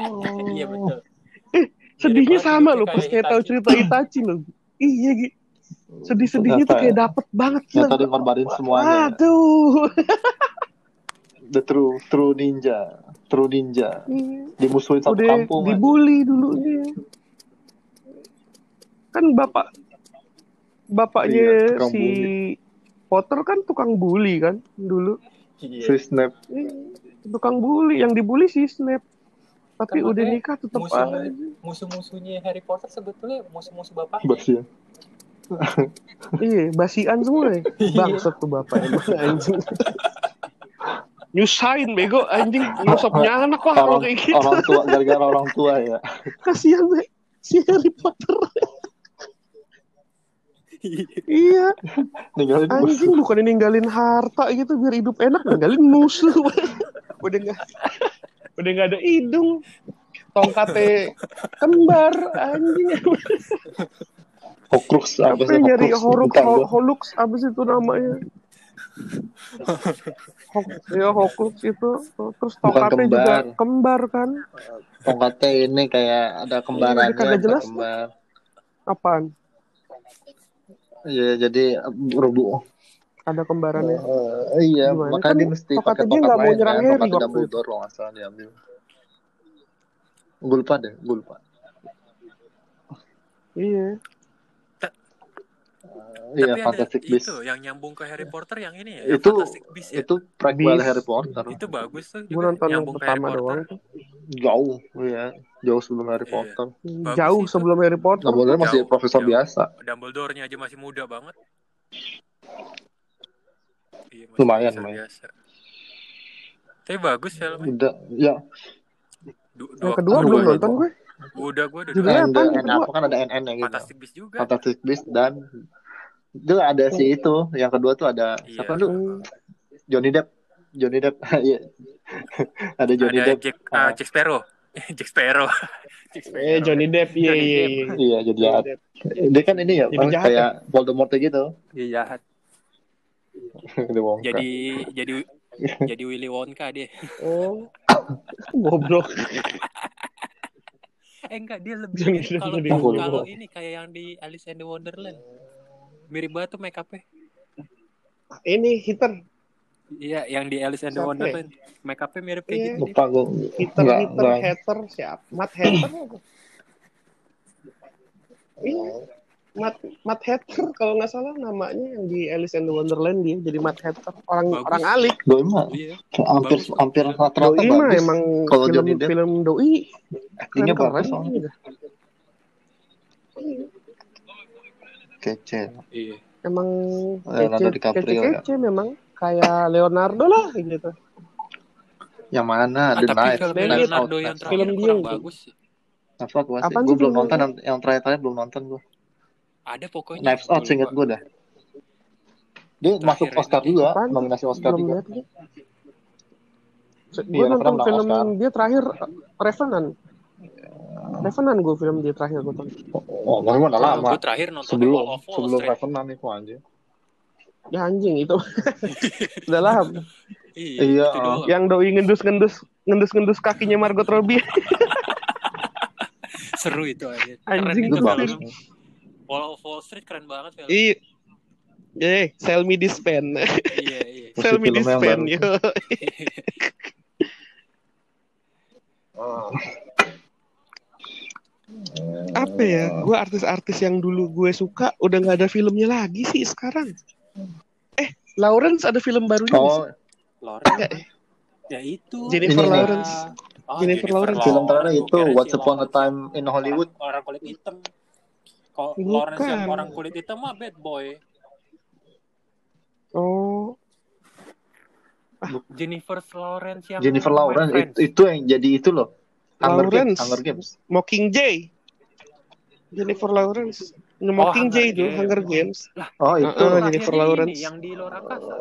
[SPEAKER 4] Oh. [LAUGHS]
[SPEAKER 3] Iya betul.
[SPEAKER 4] Sedihnya
[SPEAKER 3] Jadi
[SPEAKER 4] sama loh pas
[SPEAKER 3] kayak
[SPEAKER 4] tahu cerita Itachi loh. Iya gitu. Sedih-sedihnya tuh kayak
[SPEAKER 2] ya.
[SPEAKER 4] dapet banget gila.
[SPEAKER 2] tadi ngorbanin semuanya. ya.
[SPEAKER 4] Aduh.
[SPEAKER 2] The true true ninja, true ninja. Dimusuhin satu
[SPEAKER 4] Udah
[SPEAKER 2] kampung. aja.
[SPEAKER 4] dibully dulunya. Kan bapak bapaknya
[SPEAKER 2] Iya,
[SPEAKER 4] si Potter kan tukang bully kan dulu.
[SPEAKER 3] Iya.
[SPEAKER 2] Si Snap.
[SPEAKER 4] Iya, Tukang bully, yang dibully si Snape. Tapi
[SPEAKER 3] Kan
[SPEAKER 4] udah nikah tetep
[SPEAKER 3] musuh-
[SPEAKER 4] aja.
[SPEAKER 3] Musuh-musuhnya Harry Potter sebetulnya musuh-musuh bapaknya.
[SPEAKER 2] Bersihan. [LAUGHS]
[SPEAKER 4] Iya, basian semua ya. Bangsat tuh bapak emang [LAUGHS] anjing. Nyusahin bego anjing. Nyusapnya anak kalau
[SPEAKER 2] Orang,
[SPEAKER 4] kayak gitu.
[SPEAKER 2] orang tua gara-gara orang tua ya. [LAUGHS]
[SPEAKER 4] Kasihan deh si Harry Potter. iya,
[SPEAKER 2] Ninggalin musuh.
[SPEAKER 4] anjing bukan ninggalin harta gitu biar hidup enak, ninggalin musuh. udah nggak udah nggak ada hidung. Tongkatnya kembar anjing.
[SPEAKER 2] Horcrux apa sih?
[SPEAKER 4] nyari
[SPEAKER 2] Horcrux,
[SPEAKER 4] horuk
[SPEAKER 2] bukan
[SPEAKER 4] ho-
[SPEAKER 2] gua.
[SPEAKER 4] holux apa sih itu namanya? Hok, ya Hoklux itu terus tongkatnya juga
[SPEAKER 2] kembar.
[SPEAKER 4] kembar kan?
[SPEAKER 2] Tongkatnya ini kayak ada kembarannya.
[SPEAKER 4] kagak jelas.
[SPEAKER 2] Kembar.
[SPEAKER 4] Apaan?
[SPEAKER 2] Iya, jadi rubuh.
[SPEAKER 4] Ada kembarannya.
[SPEAKER 2] Eh, iya,
[SPEAKER 4] Gimana?
[SPEAKER 2] makanya
[SPEAKER 4] Kan
[SPEAKER 2] dia mesti pakai tongkat
[SPEAKER 4] nggak mau
[SPEAKER 2] lain
[SPEAKER 4] nyerang
[SPEAKER 2] kan,
[SPEAKER 4] Harry.
[SPEAKER 2] Dumbledore kalau nggak salah diambil. Gue lupa deh, gue lupa.
[SPEAKER 4] Iya.
[SPEAKER 2] Iya,
[SPEAKER 3] Tapi
[SPEAKER 2] Fantastic
[SPEAKER 3] ada
[SPEAKER 2] Beasts.
[SPEAKER 3] itu yang nyambung ke Harry Potter yang ini ya,
[SPEAKER 2] Itu-
[SPEAKER 3] ya.
[SPEAKER 2] Itu prequel
[SPEAKER 4] Beast.
[SPEAKER 2] Harry Potter.
[SPEAKER 3] Itu bagus tuh
[SPEAKER 4] Gue
[SPEAKER 3] juga
[SPEAKER 4] nonton yang pertama doang tuh.
[SPEAKER 2] Jauh, iya. Jauh sebelum Harry
[SPEAKER 3] Iya.
[SPEAKER 2] Potter.
[SPEAKER 3] Bagus
[SPEAKER 4] Jauh
[SPEAKER 3] itu.
[SPEAKER 4] sebelum Harry Potter.
[SPEAKER 2] Dumbledore masih
[SPEAKER 3] Jauh,
[SPEAKER 2] profesor
[SPEAKER 3] jauh.
[SPEAKER 2] biasa.
[SPEAKER 3] Dumbledore-nya aja masih muda banget. Iya,
[SPEAKER 2] Lumayan,
[SPEAKER 3] biasa,
[SPEAKER 2] lumayan.
[SPEAKER 3] biasa. Tapi bagus filmnya.
[SPEAKER 2] Udah, ya.
[SPEAKER 3] Du-
[SPEAKER 4] Yang
[SPEAKER 3] dua-
[SPEAKER 4] kedua
[SPEAKER 2] Aduh,
[SPEAKER 4] belum
[SPEAKER 2] gue
[SPEAKER 4] nonton gue.
[SPEAKER 3] Udah gue udah
[SPEAKER 4] Judulnya kedua?
[SPEAKER 2] apa kan ada NN ya gitu.
[SPEAKER 3] Fantastic Beasts juga.
[SPEAKER 2] Fantastic Beasts dan itu ada si itu. Yang kedua tuh ada
[SPEAKER 3] Iya.
[SPEAKER 2] siapa tuh?
[SPEAKER 4] Hmm.
[SPEAKER 2] Johnny Depp. Johnny Depp. [LAUGHS] Iya. ada Johnny
[SPEAKER 3] ada
[SPEAKER 2] Depp.
[SPEAKER 3] Jack,
[SPEAKER 2] Ah.
[SPEAKER 3] ah, Jack Sparrow. Jack [LAUGHS] Sparrow. Jack Sparrow.
[SPEAKER 4] Eh Johnny Depp, iya iya iya.
[SPEAKER 2] Iya, jadi jahat. Dia kan ini ya,
[SPEAKER 4] Jadi
[SPEAKER 2] apa,
[SPEAKER 4] jahat
[SPEAKER 2] kayak Voldemort gitu.
[SPEAKER 3] Dia jahat. [LAUGHS] Jadi jadi [LAUGHS] jadi Willy Wonka dia.
[SPEAKER 4] Oh. [LAUGHS] Goblok.
[SPEAKER 3] Eh enggak dia lebih kalau kalau ini kayak yang di Alice in the Wonderland. Mirip banget tuh make up-nya.
[SPEAKER 4] Ini hitter,
[SPEAKER 3] Iya, yang di Alice in the? Wonderland. Make up-nya mirip kayak
[SPEAKER 4] Iya.
[SPEAKER 3] gitu.
[SPEAKER 2] Lupa gue.
[SPEAKER 4] hitter, hitter,
[SPEAKER 2] enggak.
[SPEAKER 4] hater siapa? Matt Hatter apa? [CLEARS THROAT] Iya. Matt, Matt Hatter kalau nggak salah namanya yang di Alice in the Wonderland dia jadi Matt Hatter orang
[SPEAKER 3] Bagus.
[SPEAKER 4] orang alik
[SPEAKER 2] Doi mah
[SPEAKER 3] Iya.
[SPEAKER 2] hampir
[SPEAKER 3] Bagus.
[SPEAKER 2] hampir rata-rata
[SPEAKER 4] doi mah emang
[SPEAKER 2] Kalau
[SPEAKER 4] film
[SPEAKER 2] Johnny Depp
[SPEAKER 4] film doi
[SPEAKER 2] actingnya
[SPEAKER 4] keren
[SPEAKER 2] bagus soalnya. Kece.
[SPEAKER 3] Iya.
[SPEAKER 4] emang
[SPEAKER 2] Leonardo
[SPEAKER 4] kece
[SPEAKER 2] DiCaprio,
[SPEAKER 4] kece,
[SPEAKER 2] ya.
[SPEAKER 4] memang kayak Leonardo lah gitu
[SPEAKER 2] Yang mana?
[SPEAKER 3] Ah,
[SPEAKER 2] The
[SPEAKER 3] tapi
[SPEAKER 2] Knife,
[SPEAKER 3] film Leonardo yang terakhir
[SPEAKER 4] Film
[SPEAKER 3] kurang
[SPEAKER 4] itu.
[SPEAKER 3] bagus
[SPEAKER 2] Out gua sih. Gue belum nonton yang, yang terakhir-terakhir belum nonton gue.
[SPEAKER 3] Ada pokoknya.
[SPEAKER 2] Knives Out
[SPEAKER 3] lupa.
[SPEAKER 2] gue dah. Dia masuk
[SPEAKER 3] Terakhir
[SPEAKER 2] Oscar
[SPEAKER 3] ini.
[SPEAKER 2] juga,
[SPEAKER 4] Apaan?
[SPEAKER 2] nominasi Oscar
[SPEAKER 4] belum
[SPEAKER 2] juga.
[SPEAKER 4] lihat gue
[SPEAKER 2] Iya,
[SPEAKER 4] nonton film
[SPEAKER 2] Oscar.
[SPEAKER 4] dia terakhir Revenant Revenant gue film dia terakhir gue tonton
[SPEAKER 2] Oh, udah
[SPEAKER 3] Kalau
[SPEAKER 2] lama.
[SPEAKER 3] gue terakhir nonton
[SPEAKER 2] Sebelum
[SPEAKER 3] Wall
[SPEAKER 2] sebelum
[SPEAKER 3] Street.
[SPEAKER 2] Revenant itu aja.
[SPEAKER 4] ya anjing itu [LAUGHS] udah lama
[SPEAKER 3] Iya,
[SPEAKER 2] Iya,
[SPEAKER 4] yang doi ngendus-ngendus ngendus-ngendus kakinya Margot Robbie [LAUGHS]
[SPEAKER 3] Seru itu aja.
[SPEAKER 4] Anjing,
[SPEAKER 3] itu
[SPEAKER 2] Itu bagus.
[SPEAKER 3] Wall of Wall Street keren banget film.
[SPEAKER 4] iya eh sell me this pen
[SPEAKER 3] iya, iya. [LAUGHS]
[SPEAKER 4] Sell me this pen yo [LAUGHS] apa ya gue artis-artis yang dulu gue suka udah nggak ada filmnya lagi sih sekarang eh Lawrence ada film barunya sih?
[SPEAKER 2] Oh,
[SPEAKER 3] Lawrence.
[SPEAKER 4] Enggak ya?
[SPEAKER 3] Ya itu.
[SPEAKER 4] Jennifer
[SPEAKER 2] Ini nih.
[SPEAKER 4] Lawrence
[SPEAKER 3] Oh,
[SPEAKER 4] Jennifer Lawrence.
[SPEAKER 2] film terakhir itu
[SPEAKER 3] si
[SPEAKER 2] Upon a. Time in Hollywood.
[SPEAKER 3] Orang, orang kulit hitam. Kalau. Lawrence yang orang kulit hitam mah bad boy.
[SPEAKER 4] oh
[SPEAKER 3] Jennifer Lawrence yang
[SPEAKER 2] Jennifer Lawrence itu, itu yang jadi itu loh. Hunger Games,
[SPEAKER 4] Lawrence.
[SPEAKER 2] Hunger Games.
[SPEAKER 4] Mockingjay Jennifer Lawrence Mockingjay
[SPEAKER 3] Hunger
[SPEAKER 4] itu
[SPEAKER 3] Games.
[SPEAKER 4] Hunger Games
[SPEAKER 2] Oh, itu.
[SPEAKER 4] Jennifer
[SPEAKER 3] ini,
[SPEAKER 4] Lawrence.
[SPEAKER 3] yang di luar angkasa.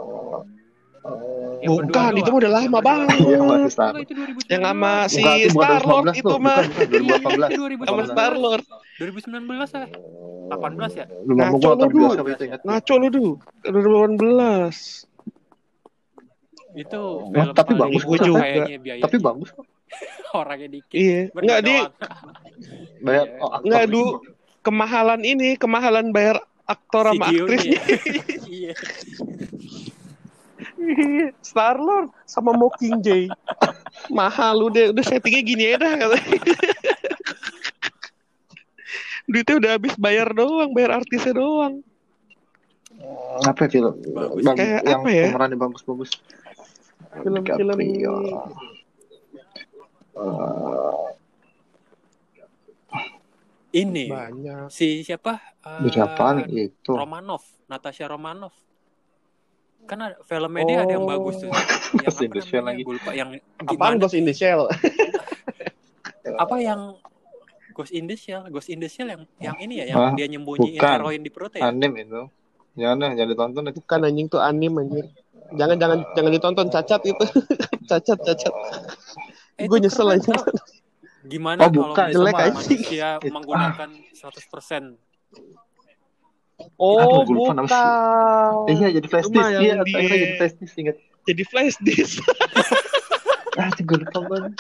[SPEAKER 4] Bukan itu udah lama banget
[SPEAKER 2] Iya, masih
[SPEAKER 3] Enggak,
[SPEAKER 2] sama.
[SPEAKER 3] itu 2019.
[SPEAKER 4] yang sama si Star Lord
[SPEAKER 2] 2019
[SPEAKER 4] itu mah
[SPEAKER 2] bukan, bukan, 2018.
[SPEAKER 3] Iya,
[SPEAKER 4] sama
[SPEAKER 3] 2019.
[SPEAKER 4] Star Lord
[SPEAKER 3] 2019 ya? 18 ya?
[SPEAKER 2] Belum mau
[SPEAKER 4] Ngaco
[SPEAKER 2] gua
[SPEAKER 4] lu, Du.
[SPEAKER 2] ingat.
[SPEAKER 4] ngaco lu tuh 2018
[SPEAKER 3] Itu
[SPEAKER 2] Oh, tapi bagus
[SPEAKER 3] murah
[SPEAKER 4] juga.
[SPEAKER 2] Tapi bagus kok. [LAUGHS]
[SPEAKER 3] Orangnya dikit.
[SPEAKER 4] Iya. Enggak di. [LAUGHS]
[SPEAKER 2] Bayar
[SPEAKER 3] Iya.
[SPEAKER 2] oh,
[SPEAKER 4] enggak du kemahalan ini, kemahalan bayar aktor sama aktrisnya. [LAUGHS]
[SPEAKER 3] Iya. [LAUGHS]
[SPEAKER 4] Star Lord sama Mockingjay. [LAUGHS] Mahal udah udah settingnya gini aja dah katanya. [LAUGHS] Duitnya udah habis bayar doang, bayar artisnya doang.
[SPEAKER 2] Apa ya film?
[SPEAKER 3] Bagus.
[SPEAKER 2] Bagus.
[SPEAKER 4] Kayak
[SPEAKER 2] yang
[SPEAKER 4] apa ya?
[SPEAKER 2] pemerannya bagus-bagus.
[SPEAKER 4] Film-film.
[SPEAKER 2] Eh,
[SPEAKER 3] Ini
[SPEAKER 4] banyak.
[SPEAKER 3] si siapa? Eh,
[SPEAKER 2] Jadi apaan itu?
[SPEAKER 3] Romanov, Natasha Romanov. Kan ada, filmnya dia ada yang
[SPEAKER 4] Oh.
[SPEAKER 3] bagus tuh. [LAUGHS]
[SPEAKER 2] Ghost
[SPEAKER 3] yang
[SPEAKER 2] in the Shell lagi.
[SPEAKER 3] Gue lupa yang
[SPEAKER 4] Apaan
[SPEAKER 3] gimana?
[SPEAKER 4] Ghost in the Shell? [LAUGHS]
[SPEAKER 3] Apa yang Ghost in the Shell? Ghost in the Shell yang yang ini ya, yang
[SPEAKER 2] Hah?
[SPEAKER 3] dia nyembunyiin
[SPEAKER 2] Bukan.
[SPEAKER 3] heroin di perutnya. Ya?
[SPEAKER 2] Anim itu. Jangan jangan ditonton itu.
[SPEAKER 4] Bukan anjing tuh anim anjir. Jangan jangan jangan ditonton cacat itu. [LAUGHS] cacat cacat.
[SPEAKER 3] Eh,
[SPEAKER 4] Gue nyesel anjing.
[SPEAKER 3] tau. Gimana
[SPEAKER 2] Oh,
[SPEAKER 3] kalau
[SPEAKER 2] bukan,
[SPEAKER 3] misalnya
[SPEAKER 4] jelek anjing.
[SPEAKER 3] manusia menggunakan 100%
[SPEAKER 4] Oh,
[SPEAKER 2] Aduh, gue lupa nama. Eh, iya jadi flash disk. Iya, akhirnya jadi flash disk ingat.
[SPEAKER 4] Jadi flash disk. [LAUGHS]
[SPEAKER 2] Ah, gue lupa banget.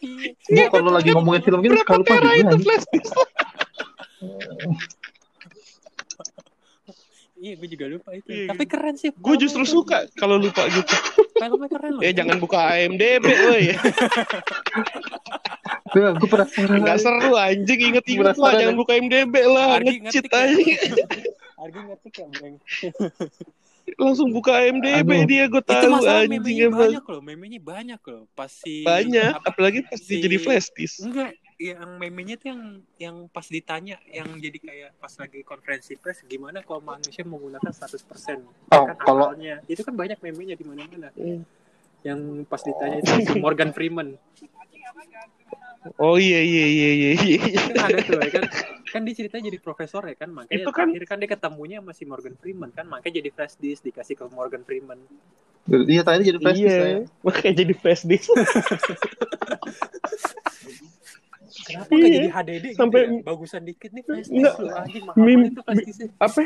[SPEAKER 3] Iya.
[SPEAKER 2] Gue kalau lagi ngomongin film gitu
[SPEAKER 4] Berapa
[SPEAKER 2] suka lupa juga
[SPEAKER 4] itu flash disk? [LAUGHS]
[SPEAKER 3] Iya, gue juga lupa itu.
[SPEAKER 4] Iya,
[SPEAKER 3] Tapi keren sih.
[SPEAKER 4] Gue justru suka kalau lupa gitu.
[SPEAKER 3] Filmnya keren loh.
[SPEAKER 4] Eh jangan buka AMDB, woi. [LAUGHS]
[SPEAKER 2] Gue gue penasaran.
[SPEAKER 4] Enggak seru anjing inget-inget lah jangan buka IMDB lah, ngecit
[SPEAKER 3] ya.
[SPEAKER 4] aja.
[SPEAKER 3] Argi ngetik ya, Breng.
[SPEAKER 4] Langsung buka IMDB
[SPEAKER 2] Aduh.
[SPEAKER 4] dia gue
[SPEAKER 3] Itu
[SPEAKER 4] tahu
[SPEAKER 3] masalah
[SPEAKER 4] anjing emang.
[SPEAKER 3] banyak loh. Memenya banyak loh. Pas si...
[SPEAKER 4] Banyak,
[SPEAKER 3] apa-
[SPEAKER 4] apalagi pas dia
[SPEAKER 3] si-
[SPEAKER 4] jadi flash disk.
[SPEAKER 3] Enggak, yang memenya tuh yang yang pas ditanya yang jadi kayak pas lagi konferensi pers gimana kalau manusia menggunakan 100%
[SPEAKER 2] Oh,
[SPEAKER 3] kan
[SPEAKER 2] kalau-
[SPEAKER 3] akalnya. Itu kan banyak memenya di mana-mana.
[SPEAKER 4] Hmm.
[SPEAKER 3] Yang pas ditanya itu si Morgan Freeman.
[SPEAKER 4] Oh iya iya iya iya iya.
[SPEAKER 3] Kan ada tuh ya kan. Kan dia ceritanya jadi profesor ya kan. Makanya
[SPEAKER 4] Itu kan-
[SPEAKER 3] terakhir kan dia ketemunya sama si Morgan Freeman kan. Makanya jadi flash disk dikasih ke Morgan Freeman.
[SPEAKER 2] Iya, tadi jadi flash disk saya.
[SPEAKER 4] Iya, makanya jadi flash disk.
[SPEAKER 3] Kenapa
[SPEAKER 4] Iya.
[SPEAKER 3] jadi HDD gitu
[SPEAKER 4] Sampai-
[SPEAKER 3] ya? Bagusan dikit nih flash disk. Anjing
[SPEAKER 4] Meme-
[SPEAKER 3] banget itu flash disk
[SPEAKER 4] Apa?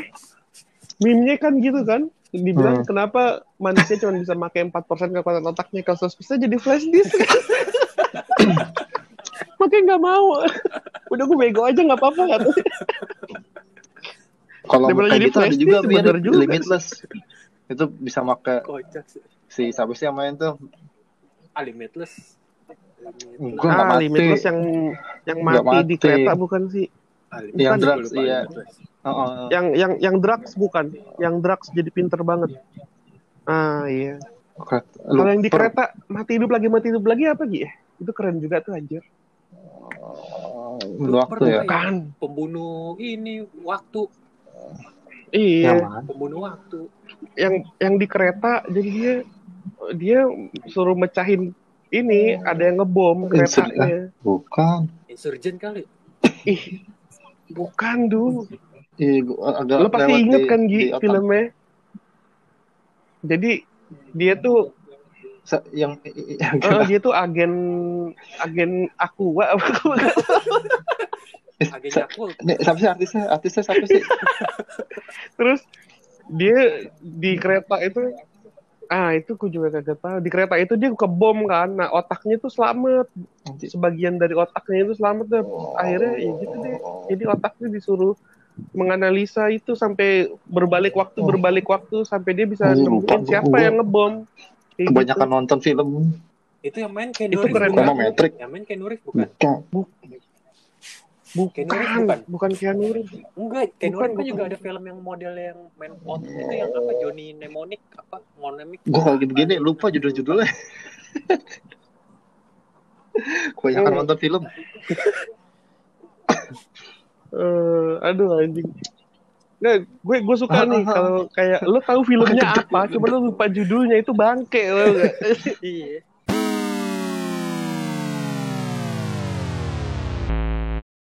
[SPEAKER 4] Meme-nya kan gitu kan? Dibilang
[SPEAKER 2] Hmm.
[SPEAKER 4] kenapa manusia cuma bisa pakai 4% kekuatan otaknya kalau 100% jadi flash disk. [LAUGHS] [LAUGHS] makanya nggak mau. Udah gue bego aja nggak apa-apa katanya.
[SPEAKER 2] Kalau kayak
[SPEAKER 4] jadi
[SPEAKER 2] gitu ada juga biar
[SPEAKER 4] bener juga.
[SPEAKER 2] limitless. Itu bisa
[SPEAKER 3] sih.
[SPEAKER 2] si siapa sih yang main tuh?
[SPEAKER 3] Ah, limitless.
[SPEAKER 2] Nggak
[SPEAKER 4] ah,
[SPEAKER 2] mati.
[SPEAKER 4] limitless yang yang
[SPEAKER 2] Nggak
[SPEAKER 4] mati, di
[SPEAKER 2] mati.
[SPEAKER 4] kereta bukan sih?
[SPEAKER 3] Ah,
[SPEAKER 2] Yang
[SPEAKER 3] limitless.
[SPEAKER 2] drugs, iya. Oh, oh, oh.
[SPEAKER 4] Yang yang yang drugs bukan? Yang drugs jadi pinter banget. Ah iya. Kalau yang di kereta mati hidup lagi mati hidup lagi apa Gi? Itu keren juga tuh anjir.
[SPEAKER 2] Lu waktu ya.
[SPEAKER 4] Kan.
[SPEAKER 3] Pembunuh ini waktu,
[SPEAKER 4] Iya.
[SPEAKER 2] Yang mana?
[SPEAKER 3] pembunuh waktu.
[SPEAKER 4] Yang yang di kereta jadi dia dia suruh mecahin ini ada yang ngebom
[SPEAKER 2] Insur-
[SPEAKER 4] keretanya.
[SPEAKER 2] Bukan.
[SPEAKER 3] Insurgent kali.
[SPEAKER 4] Ih. Bukan dulu.
[SPEAKER 2] Ih, agak
[SPEAKER 4] Lo pasti inget
[SPEAKER 2] di-
[SPEAKER 4] kan
[SPEAKER 2] di
[SPEAKER 4] Gi filmnya? Jadi dia tuh
[SPEAKER 2] yang yang
[SPEAKER 4] eh, dia tuh agen agen Aqua
[SPEAKER 3] Agennya aku
[SPEAKER 2] Nih, siapa sih artisnya? Artisnya siapa sih?
[SPEAKER 4] Terus dia di kereta itu ah itu ku juga kagak tahu. Di kereta itu dia kebom kan. Nah, otaknya tuh selamat. Sebagian dari otaknya itu selamat deh. Akhirnya ya gitu deh. Jadi otaknya disuruh menganalisa itu sampai berbalik waktu
[SPEAKER 2] Oh.
[SPEAKER 4] berbalik waktu sampai dia bisa
[SPEAKER 2] Oh,
[SPEAKER 4] nemuin siapa
[SPEAKER 2] gua.
[SPEAKER 4] yang ngebom. Kayak
[SPEAKER 2] Kebanyakan
[SPEAKER 4] gitu.
[SPEAKER 2] nonton film.
[SPEAKER 3] itu yang main kayak
[SPEAKER 4] Itu keren
[SPEAKER 3] bukan?
[SPEAKER 2] banget.
[SPEAKER 3] Yang main kayak Reeves bukan?
[SPEAKER 2] Bukan.
[SPEAKER 4] Bukan,
[SPEAKER 3] bukan?
[SPEAKER 4] bukan Keanu Reeves.
[SPEAKER 3] Enggak, kayak Reeves kan juga ada film yang model yang main out itu yang apa Johnny Mnemonic apa Mnemonic.
[SPEAKER 2] Gue kalau begini lupa judul-judulnya. [LAUGHS] Kebanyakan
[SPEAKER 4] Oh.
[SPEAKER 2] nonton film. [LAUGHS]
[SPEAKER 4] Eh, aduh anjing. Nggak, gue gue suka nih kalau kayak lo tahu filmnya [LAUGHS] apa, cuma lo lupa judulnya itu bangke? [LAUGHS]
[SPEAKER 3] Iya.